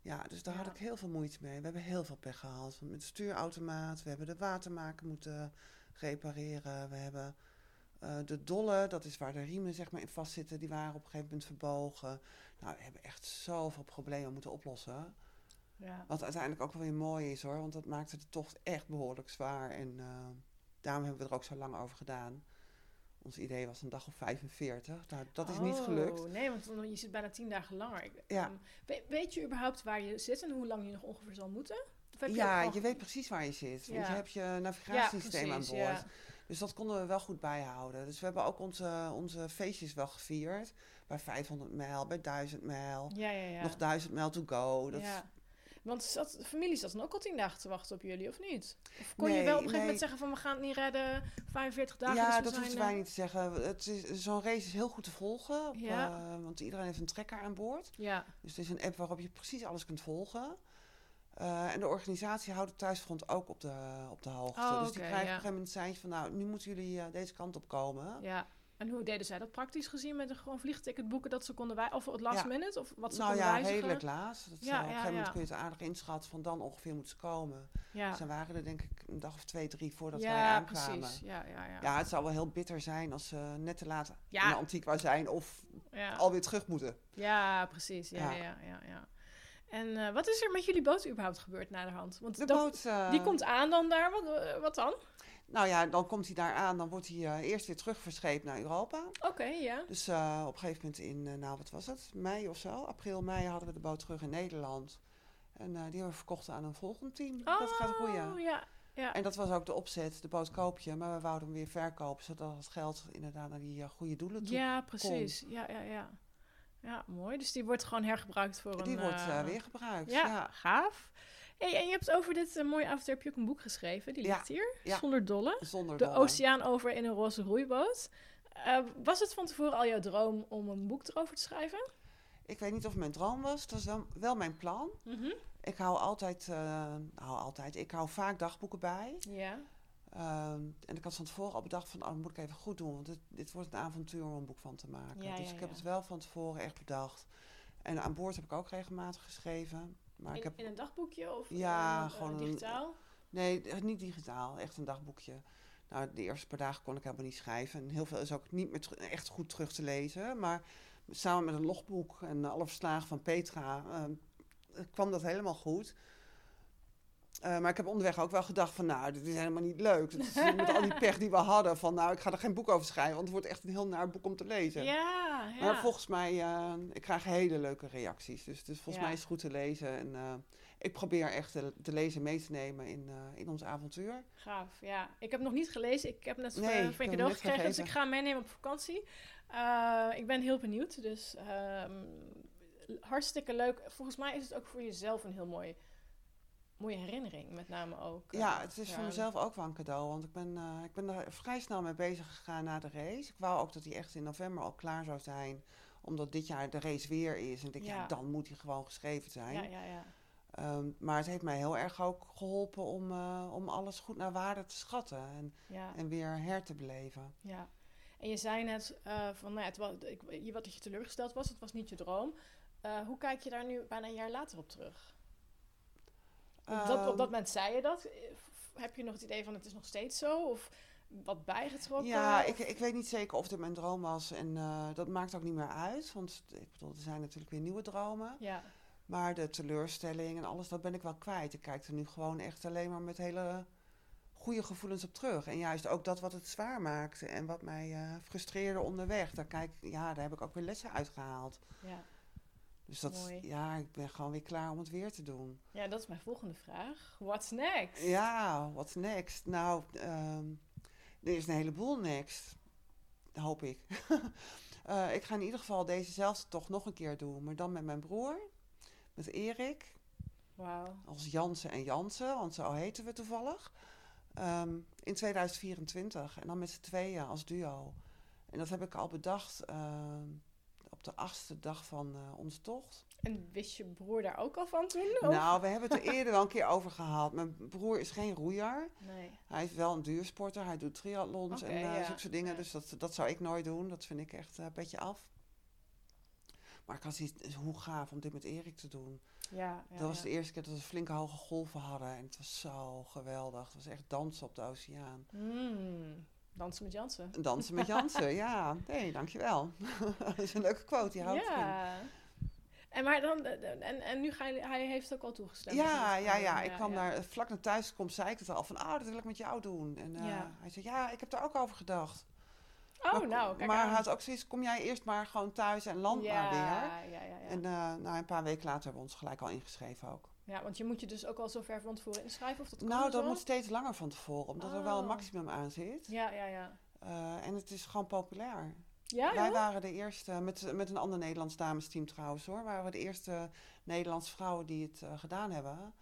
Ja, dus daar had ik heel veel moeite mee. We hebben heel veel pech gehad. Met de stuurautomaat, we hebben de watermaker moeten repareren. We hebben eh, de dolle, dat is waar de riemen zeg maar in vastzitten, die waren op een gegeven moment verbogen. Nou, we hebben echt zoveel problemen moeten oplossen. Ja. Wat uiteindelijk ook wel weer mooi is hoor, want dat maakte de tocht echt behoorlijk zwaar. En eh, daarom hebben we er ook zo lang over gedaan. Ons idee was een dag of 45. Nou, dat is niet gelukt. Oh, nee, want je zit bijna tien dagen langer. Ja. ehm, we- weet je überhaupt waar je zit en hoe lang je nog ongeveer zal moeten? Je Ja, je weet precies waar je zit. Want je hebt je navigatiesysteem aan precies, boord. Dus dat konden we wel goed bijhouden. Dus we hebben ook onze, onze feestjes wel gevierd. Bij 500 mijl, bij 1000 mijl. Ja, ja, ja. Nog 1000 mijl to go. Dat, ja. Want zat, de familie zat dan ook al tien dagen te wachten op jullie, of niet? Of kon je wel op een gegeven nee. moment zeggen van we gaan het niet redden, 45 dagen. ja, dus dat hoefden wij niet te zeggen. Het is, zo'n race is heel goed te volgen. op, Ja. eh, want iedereen heeft een trekker aan boord. Ja, Dus het is een app waarop je precies alles kunt volgen. Eh, en de organisatie houdt het thuisfront ook op de, op de hoogte. Oh, dus die krijgen ja. op een gegeven moment zijn van... nou, nu moeten jullie eh, deze kant op komen. ja. En hoe deden zij dat praktisch gezien met een gewoon vliegticket boeken dat ze konden wij of het last Ja. minute of wat ze nou konden ja, wijzigen? redelijk laat. Dat, Ja, op een ja, gegeven moment ja. kun je het aardig inschatten van dan ongeveer moeten ze komen. Ja, Ze waren er denk ik een dag of twee, drie voordat wij ja aankwamen. precies. Ja, ja, ja. Ja, het zou wel heel bitter zijn als ze net te laat Ja. in de zijn of ja. alweer terug moeten. Ja, precies. Ja, Ja. ja, ja, ja. En eh, wat is er met jullie boot überhaupt gebeurd na de hand? Want De dat- boot, eh, die komt aan dan daar. Wat, eh, wat dan? nou ja, dan komt hij daar aan, dan wordt hij eerst weer terug verscheept naar Europa. Oké, ja. Dus op een gegeven moment in, nou wat was het, mei of zo, april, mei hadden we de boot terug in Nederland. En die hebben we verkocht aan een volgend team. dat gaat roeien. Oh, ja. Ja. En dat was ook de opzet, de boot koop je, maar we wouden hem weer verkopen, zodat het geld inderdaad naar die goede doelen toe. ja, precies. Ja, ja, ja. Ja, mooi. Dus die wordt gewoon hergebruikt voor een... Die wordt eh, eh, weer gebruikt. Ja, Ja. gaaf. Hey, en je hebt over dit eh, mooie avontuur heb je ook een boek geschreven. Die Ja, ligt hier, ja. zonder dolle. Zonder De dolle. oceaan over in een roze roeiboot. Was het van tevoren al jouw droom om een boek erover te schrijven? Ik weet niet of het mijn droom was, dat was wel, wel mijn plan. Ik hou altijd, nou altijd, ik hou vaak dagboeken bij. Ja. Ehm, en ik had van tevoren al bedacht van, oh, dat moet ik even goed doen. Want dit, dit wordt een avontuur om een boek van te maken. Ja, dus ja, ik heb ja. het wel van tevoren echt bedacht. En aan boord heb ik ook regelmatig geschreven. Maar In, ik heb, in een dagboekje of Ja, eh, eh, gewoon digitaal? nee, niet digitaal, echt een dagboekje. Nou, de eerste paar dagen kon ik helemaal niet schrijven. En heel veel is ook niet meer echt goed terug te lezen. Maar samen met een logboek en alle verslagen van Petra ehm, kwam dat helemaal goed. Eh, maar ik heb onderweg ook wel gedacht van, nou, dit is helemaal niet leuk. Dat is met al die pech die we hadden, van nou, ik ga er geen boek over schrijven, want het wordt echt een heel naar boek om te lezen. Ja, ja. Maar volgens mij, eh, ik krijg hele leuke reacties. Dus, dus volgens Ja. mij is het goed te lezen. En eh, ik probeer echt de, de lezer mee te nemen in, in ons avontuur. Gaaf, ja. Ik heb nog niet gelezen. Ik heb net Nee, van je cadeau gekregen, dus ik ga hem meenemen op vakantie. Ik ben heel benieuwd, dus ehm, hartstikke leuk. Volgens mij is het ook voor jezelf een heel mooi, mooie herinnering, met name ook. eh, Ja, het is voor mezelf ook wel een cadeau. Want ik ben, eh, ik ben er vrij snel mee bezig gegaan na de race. Ik wou ook dat hij echt in november al klaar zou zijn. Omdat dit jaar de race weer is. En ik ja, Ja. dan moet hij gewoon geschreven zijn. Ja, ja, ja. Ehm, maar het heeft mij heel erg ook geholpen om, eh, om alles goed naar waarde te schatten. En, ja. en weer her te beleven. Ja, en je zei net eh, van, nou ja, het was, ik, wat dat je teleurgesteld was, het was niet je droom. Eh, hoe kijk je daar nu bijna een jaar later op terug? Op, dat, op dat moment zei je dat. Eh, Heb je nog het idee van het is nog steeds zo? Of wat bijgetrokken? Ja, ik, ik weet niet zeker of dit mijn droom was. En eh, dat maakt ook niet meer uit. Want ik bedoel, er zijn natuurlijk weer nieuwe dromen. Ja, Maar de teleurstelling en alles, dat ben ik wel kwijt. Ik kijk er nu gewoon echt alleen maar met hele goede gevoelens op terug. En juist ook dat wat het zwaar maakte en wat mij eh, frustreerde onderweg. Daar, kijk, ja, daar heb ik ook weer lessen uitgehaald. ja. Dus dat, Mooi. ja, ik ben gewoon weer klaar om het weer te doen. ja, dat is mijn volgende vraag. What's next? Ja, what's next? Nou, ehm, er is een heleboel next. Hoop ik. Eh, ik ga in ieder geval dezezelfde toch nog een keer doen. Maar dan met mijn broer. Met Erik. Wauw. Als Jansen en Jansen. Want zo heten we toevallig. Ehm, in 2024. En dan met z'n tweeën als duo. En dat heb ik al bedacht ehm, op de achtste dag van eh, onze tocht. En wist je broer daar ook al van toen? of? Nou, we hebben het er eerder wel een keer over gehad. Mijn broer is geen roeier. Nee. Hij is wel een duursporter. Hij doet triathlons en ja. zulke soort dingen. Ja. Dus dat, dat zou ik nooit doen. Dat vind ik echt eh, een beetje af. Maar ik had zoiets, is hoe gaaf om dit met Erik te doen. Ja, ja, dat was de eerste keer dat we flinke hoge golven hadden. En het was zo geweldig. Het was echt dansen op de oceaan. Mm, dansen met Jansen. En dansen met Jansen, ja. Nee, dankjewel. dat is een leuke quote, die houdt in. Ja. En, maar dan, en, en nu ga je, hij heeft ook al toegestemd. Ja, je ja, ja. Ik kwam daar vlak na thuiskomst, zei ik het al van, ah, dat wil ik met jou doen. En eh, hij zei, ja, ik heb daar ook over gedacht. Oh, maar, nou, kijk maar aan. hij had ook zoiets, kom jij eerst maar gewoon thuis en land maar weer. Ja, ja, ja. En eh, nou, een paar weken later hebben we ons gelijk al ingeschreven ook. Ja, want je moet je dus ook al zo ver van tevoren inschrijven of dat nou, dat zo? moet steeds langer van tevoren, omdat er wel een Oh. maximum aan zit. Ja, ja, ja. Eh, en het is gewoon populair. Ja, Wij waren de eerste, met, met een ander Nederlands damesteam trouwens hoor, waren we de eerste Nederlandse vrouwen die het eh, gedaan hebben.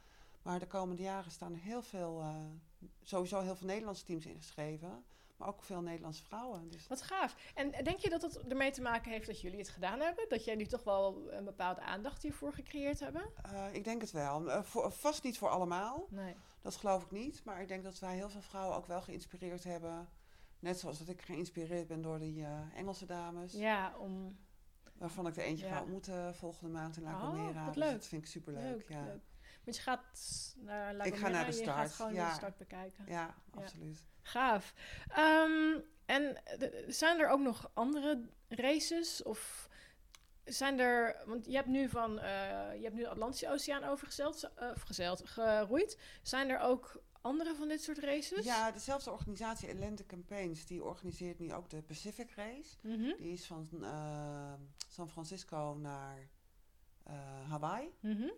Maar de komende jaren staan er heel veel, eh, sowieso heel veel Nederlandse teams ingeschreven. Maar ook veel Nederlandse vrouwen. Dus Wat gaaf. En denk je dat het ermee te maken heeft dat jullie het gedaan hebben? Dat jij nu toch wel een bepaalde aandacht hiervoor gecreëerd hebben? eh, ik denk het wel. Eh, voor, vast niet voor allemaal. Nee. Dat geloof ik niet. Maar ik denk dat wij heel veel vrouwen ook wel geïnspireerd hebben. Net zoals dat ik geïnspireerd ben door die eh, Engelse dames. Ja, om... Waarvan ik er eentje Ja. ga ontmoeten volgende maand in La Oh, Gomera. Dus leuk. dat vind ik superleuk. Leuk, ja. leuk. Want je gaat naar La Ik ga naar de en je start, gaat gewoon ja. de start bekijken. Ja. absoluut. Gaaf. Ehm, en zijn er ook nog andere races? Of zijn er... Want je hebt nu van... eh, je hebt nu de Atlantische Oceaan overgezeild, eh, of gezeild, geroeid. Zijn er ook andere van dit soort races? Ja, dezelfde organisatie Atlantic Campaigns, die organiseert nu ook de Pacific Race. Mhm. Die is van eh, San Francisco naar eh, Hawaii. Mhm.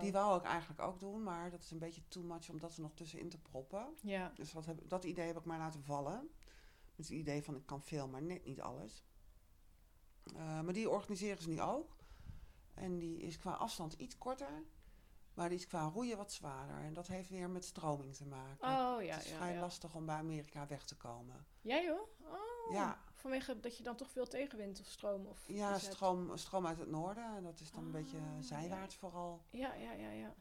Die wou ik eigenlijk ook doen, maar dat is een beetje too much om dat er nog tussenin te proppen. Ja. Dus dat, heb, dat idee heb ik maar laten vallen. Met het idee van ik kan veel, maar net niet alles. Eh, maar die organiseren ze nu ook. En die is qua afstand iets korter. Maar die is qua roeien wat zwaarder. En dat heeft weer met stroming te maken. Oh, ja, het is ja, vrij ja. lastig om bij Amerika weg te komen. Jij joh? Oh. Ja. Vanwege dat je dan toch veel tegenwind of stroom of Ja, stroom, stroom uit het noorden. En dat is dan een beetje Oh, zijwaarts vooral. Ja, ja, ja, ja.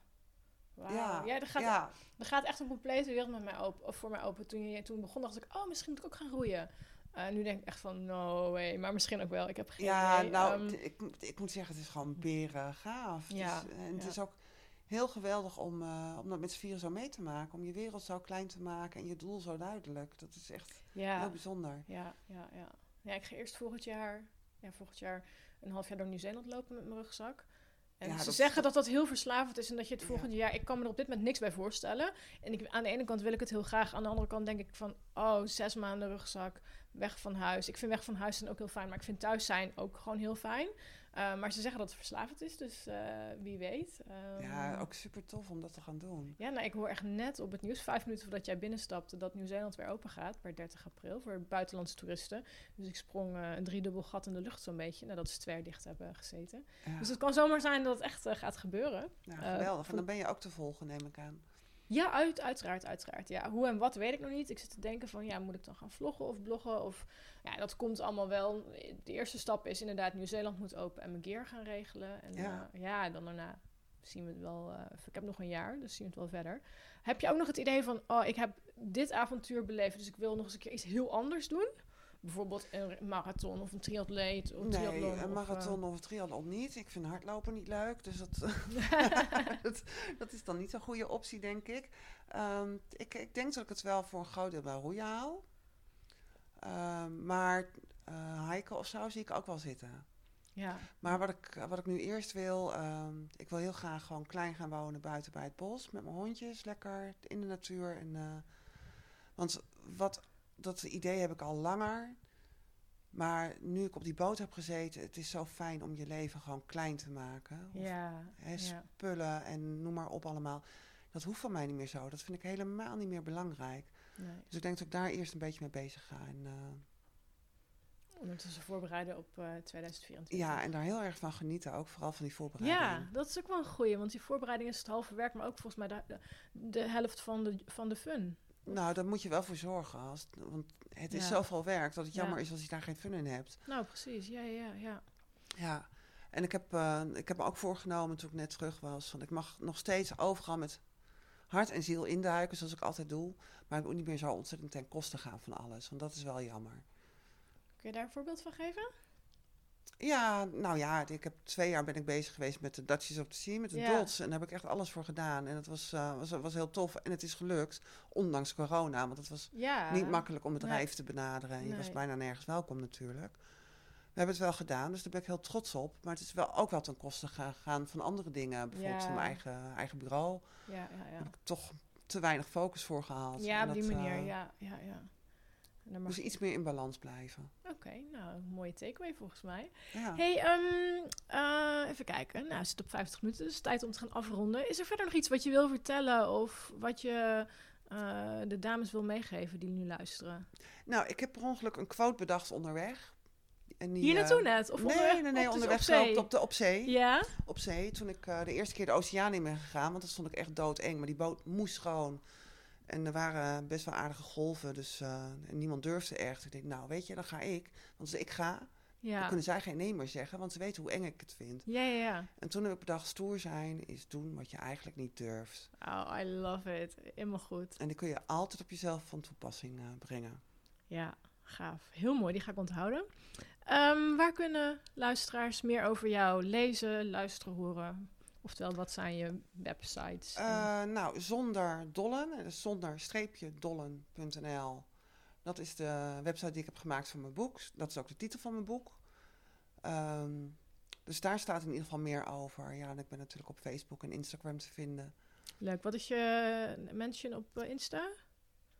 Ja, Ja, er gaat, ja, er gaat echt een complete wereld met mij open, of voor mij open. Toen je toen begon, dacht ik, oh, misschien moet ik ook gaan roeien. Eh, nu denk ik echt van, no way. Maar misschien ook wel. Ik heb geen ja idee. nou, Ehm, ik, moet- ik moet zeggen, het is gewoon beren gaaf. Ja, het is, en het ja. is ook heel geweldig om, eh, om dat met z'n vieren zo mee te maken. Om je wereld zo klein te maken en je doel zo duidelijk. Dat is echt heel bijzonder. ja, ja, ja. Ja, ik ga eerst volgend jaar, ja, volgend jaar een half jaar door Nieuw-Zeeland lopen met mijn rugzak. En Ja, ze dat- zeggen dat dat heel verslavend is en dat je het Ja. volgende jaar... Ik kan me er op dit moment niks bij voorstellen. En ik, aan de ene kant wil ik het heel graag. Aan de andere kant denk ik van... Oh, zes maanden rugzak, weg van huis. Ik vind weg van huis zijn ook heel fijn. Maar ik vind thuis zijn ook gewoon heel fijn. Eh, maar ze zeggen dat het verslavend is, dus eh, wie weet. Ehm, Ja, ook super tof om dat te gaan doen. Ja, nou, ik hoor echt net op het nieuws, vijf minuten voordat jij binnenstapte, dat Nieuw-Zeeland weer open gaat per 30 april voor buitenlandse toeristen. Dus ik sprong eh, een driedubbel gat in de lucht zo'n beetje, nadat ze twee dicht hebben gezeten. Ja, Dus het kan zomaar zijn dat het echt gaat gebeuren. ja, geweldig. En dan ben je ook te volgen, neem ik aan. Ja, uit, uiteraard, uiteraard. Ja, hoe en wat weet ik nog niet. Ik zit te denken van, ja, moet ik dan gaan vloggen of bloggen? Of, ja, dat komt allemaal wel. De eerste stap is inderdaad Nieuw-Zeeland moet open en mijn gear gaan regelen. En Ja. ja, ja dan daarna zien we het wel. eh, ik heb nog een jaar, dus zien we het wel verder. Heb je ook nog het idee van, oh, ik heb dit avontuur beleefd, dus ik wil nog eens een keer iets heel anders doen? Bijvoorbeeld een marathon of een triatleet of Nee, triathlon. een marathon of een triathlon niet. Ik vind hardlopen niet leuk, dus dat, dat, dat is dan niet zo'n goede optie, denk ik. Ehm, ik. Ik denk dat ik het wel voor een groot deel bij roeien haal. Ehm, maar eh hiken of zo zie ik ook wel zitten. ja, Maar wat ik, wat ik nu eerst wil, ehm, ik wil heel graag gewoon klein gaan wonen buiten bij het bos. Met mijn hondjes, lekker in de natuur. En, eh, want wat, dat idee heb ik al langer. Maar nu ik op die boot heb gezeten, het is zo fijn om je leven gewoon klein te maken. Of, ja, hè, ja. spullen en noem maar op allemaal. Dat hoeft van mij niet meer zo. Dat vind ik helemaal niet meer belangrijk. Nee. Dus ik denk dat ik daar eerst een beetje mee bezig ga. En, eh, Ondertussen voorbereiden op eh 2024. ja, en daar heel erg van genieten. Ook vooral van die voorbereiding. Ja, dat is ook wel een goeie, want die voorbereiding is het halve werk, maar ook volgens mij de, de, de helft van de, van de fun. Nou, daar moet je wel voor zorgen. Als, want het is Ja. zoveel werk dat het Ja. jammer is als je daar geen fun in hebt. Nou, precies. Ja, ja, ja, ja. Ja. En ik heb, eh, ik heb me ook voorgenomen toen ik net terug was. Want ik mag nog steeds overal met hart en ziel induiken, zoals ik altijd doe. Maar ik moet niet meer zo ontzettend ten koste gaan van alles. Want dat is wel jammer. Kun je daar een voorbeeld van geven? Ja, nou ja, ik heb twee jaar ben ik bezig geweest met de Dutchies of the Sea, met de Ja. dots. En daar heb ik echt alles voor gedaan. En dat was, eh, was, was heel tof. En het is gelukt, ondanks corona. Want het was Ja. niet makkelijk om het nee. bedrijf te benaderen. En je was bijna nergens welkom natuurlijk. We hebben het wel gedaan, dus daar ben ik heel trots op. Maar het is wel ook wel ten koste gegaan van andere dingen. Bijvoorbeeld Ja. van mijn eigen, eigen bureau. Ja, ja, Daar ja. heb ik toch te weinig focus voor gehaald. Ja, op die manier. eh, ja, ja, ja. Mag Dus iets meer in balans blijven. Oké, nou, een mooie takeaway volgens mij. Ja. Hey, ehm, eh, even kijken. Nou, het zit op 50 minuten, dus tijd om te gaan afronden. Is er verder nog iets wat je wil vertellen of wat je eh, de dames wil meegeven die nu luisteren? Nou, ik heb per ongeluk een quote bedacht onderweg. En die, Hier eh, naartoe net? Of nee, onderweg, nee, nee, op de- onderweg op zee? op, op de, op zee. Ja? Op zee. Toen ik de eerste keer de oceaan in ben gegaan, want dat vond ik echt doodeng. Maar die boot moest gewoon. En er waren best wel aardige golven, dus eh, niemand durfde echt. Ik denk, nou weet je, dan ga ik. Want als ik ga, dan Ja. kunnen zij geen nee meer zeggen, want ze weten hoe eng ik het vind. Ja, ja, ja. En toen heb ik bedacht, stoer zijn is doen wat je eigenlijk niet durft. Oh, I love it. Helemaal goed. En die kun je altijd op jezelf van toepassing eh, brengen. Ja, gaaf. Heel mooi, die ga ik onthouden. Ehm, waar kunnen luisteraars meer over jou lezen, luisteren, horen? Oftewel, wat zijn je websites? Eh, nou, zonder dollen, en dus zonder streepje dollen.nl. Dat is de website die ik heb gemaakt voor mijn boek. Dat is ook de titel van mijn boek. Ehm, dus daar staat in ieder geval meer over. Ja, en ik ben natuurlijk op Facebook en Instagram te vinden. Leuk. Wat is je mention op eh, Insta?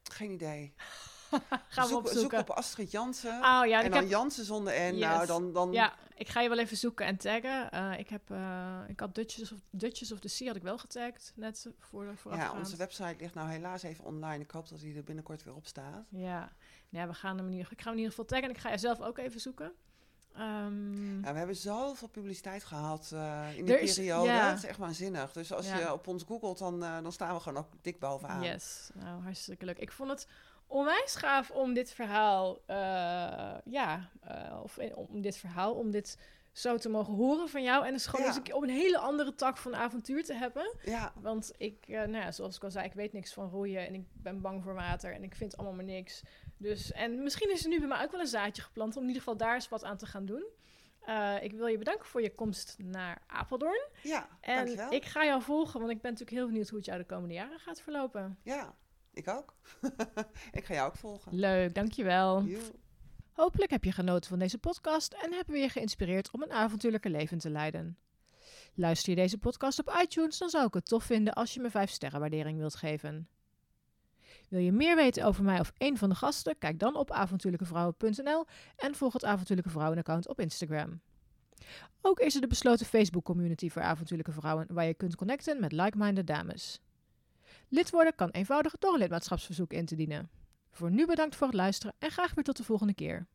Geen idee. Gaan we zoek, opzoeken. zoek op Astrid Jansen. Oh ja, en ik dan heb, Jansen zonder N. Yes. Nou, dan, dan ja, ik ga je wel even zoeken en taggen. Eh, ik, heb, eh, ik had Dutchess of, Dutchess of the Sea had ik wel getagd, net voor ja, voorafgaand. onze website ligt nou helaas even online. Ik hoop dat die er binnenkort weer op staat. Ja, ja we gaan hem in ieder, ik ga hem in ieder geval taggen en ik ga je zelf ook even zoeken. Ehm, Ja, we hebben zoveel publiciteit gehad eh, in die Er is- periode. ja. Het is echt waanzinnig. Dus als Ja. je op ons googelt, dan, dan staan we gewoon ook dik bovenaan. Yes, nou hartstikke leuk. Ik vond het onwijs gaaf om dit verhaal, eh, ja, eh, of eh, om dit verhaal, om dit zo te mogen horen van jou. En dus gewoon Ja. eens een keer op een hele andere tak van avontuur te hebben. Ja, Want ik, nou ja, zoals ik al zei, ik weet niks van roeien en ik ben bang voor water en ik vind allemaal maar niks. Dus, en misschien is er nu bij mij ook wel een zaadje geplant om in ieder geval daar eens wat aan te gaan doen. Ik wil je bedanken voor je komst naar Apeldoorn. ja En dankjewel. ik ga jou volgen, want ik ben natuurlijk heel benieuwd hoe het jou de komende jaren gaat verlopen. Ja, ik ook. ik ga jou ook volgen. Leuk, dankjewel. Hopelijk heb je genoten van deze podcast en hebben we je geïnspireerd om een avontuurlijke leven te leiden. Luister je deze podcast op iTunes, dan zou ik het tof vinden als je me 5 sterren waardering wilt geven. Wil je meer weten over mij of een van de gasten? Kijk dan op avontuurlijkevrouwen.nl en volg het Avontuurlijke Vrouwen account op Instagram. Ook is er de besloten Facebook-community voor avontuurlijke vrouwen, waar je kunt connecten met like-minded dames. Lid worden kan eenvoudig door een lidmaatschapsverzoek in te dienen. Voor nu bedankt voor het luisteren en graag weer tot de volgende keer.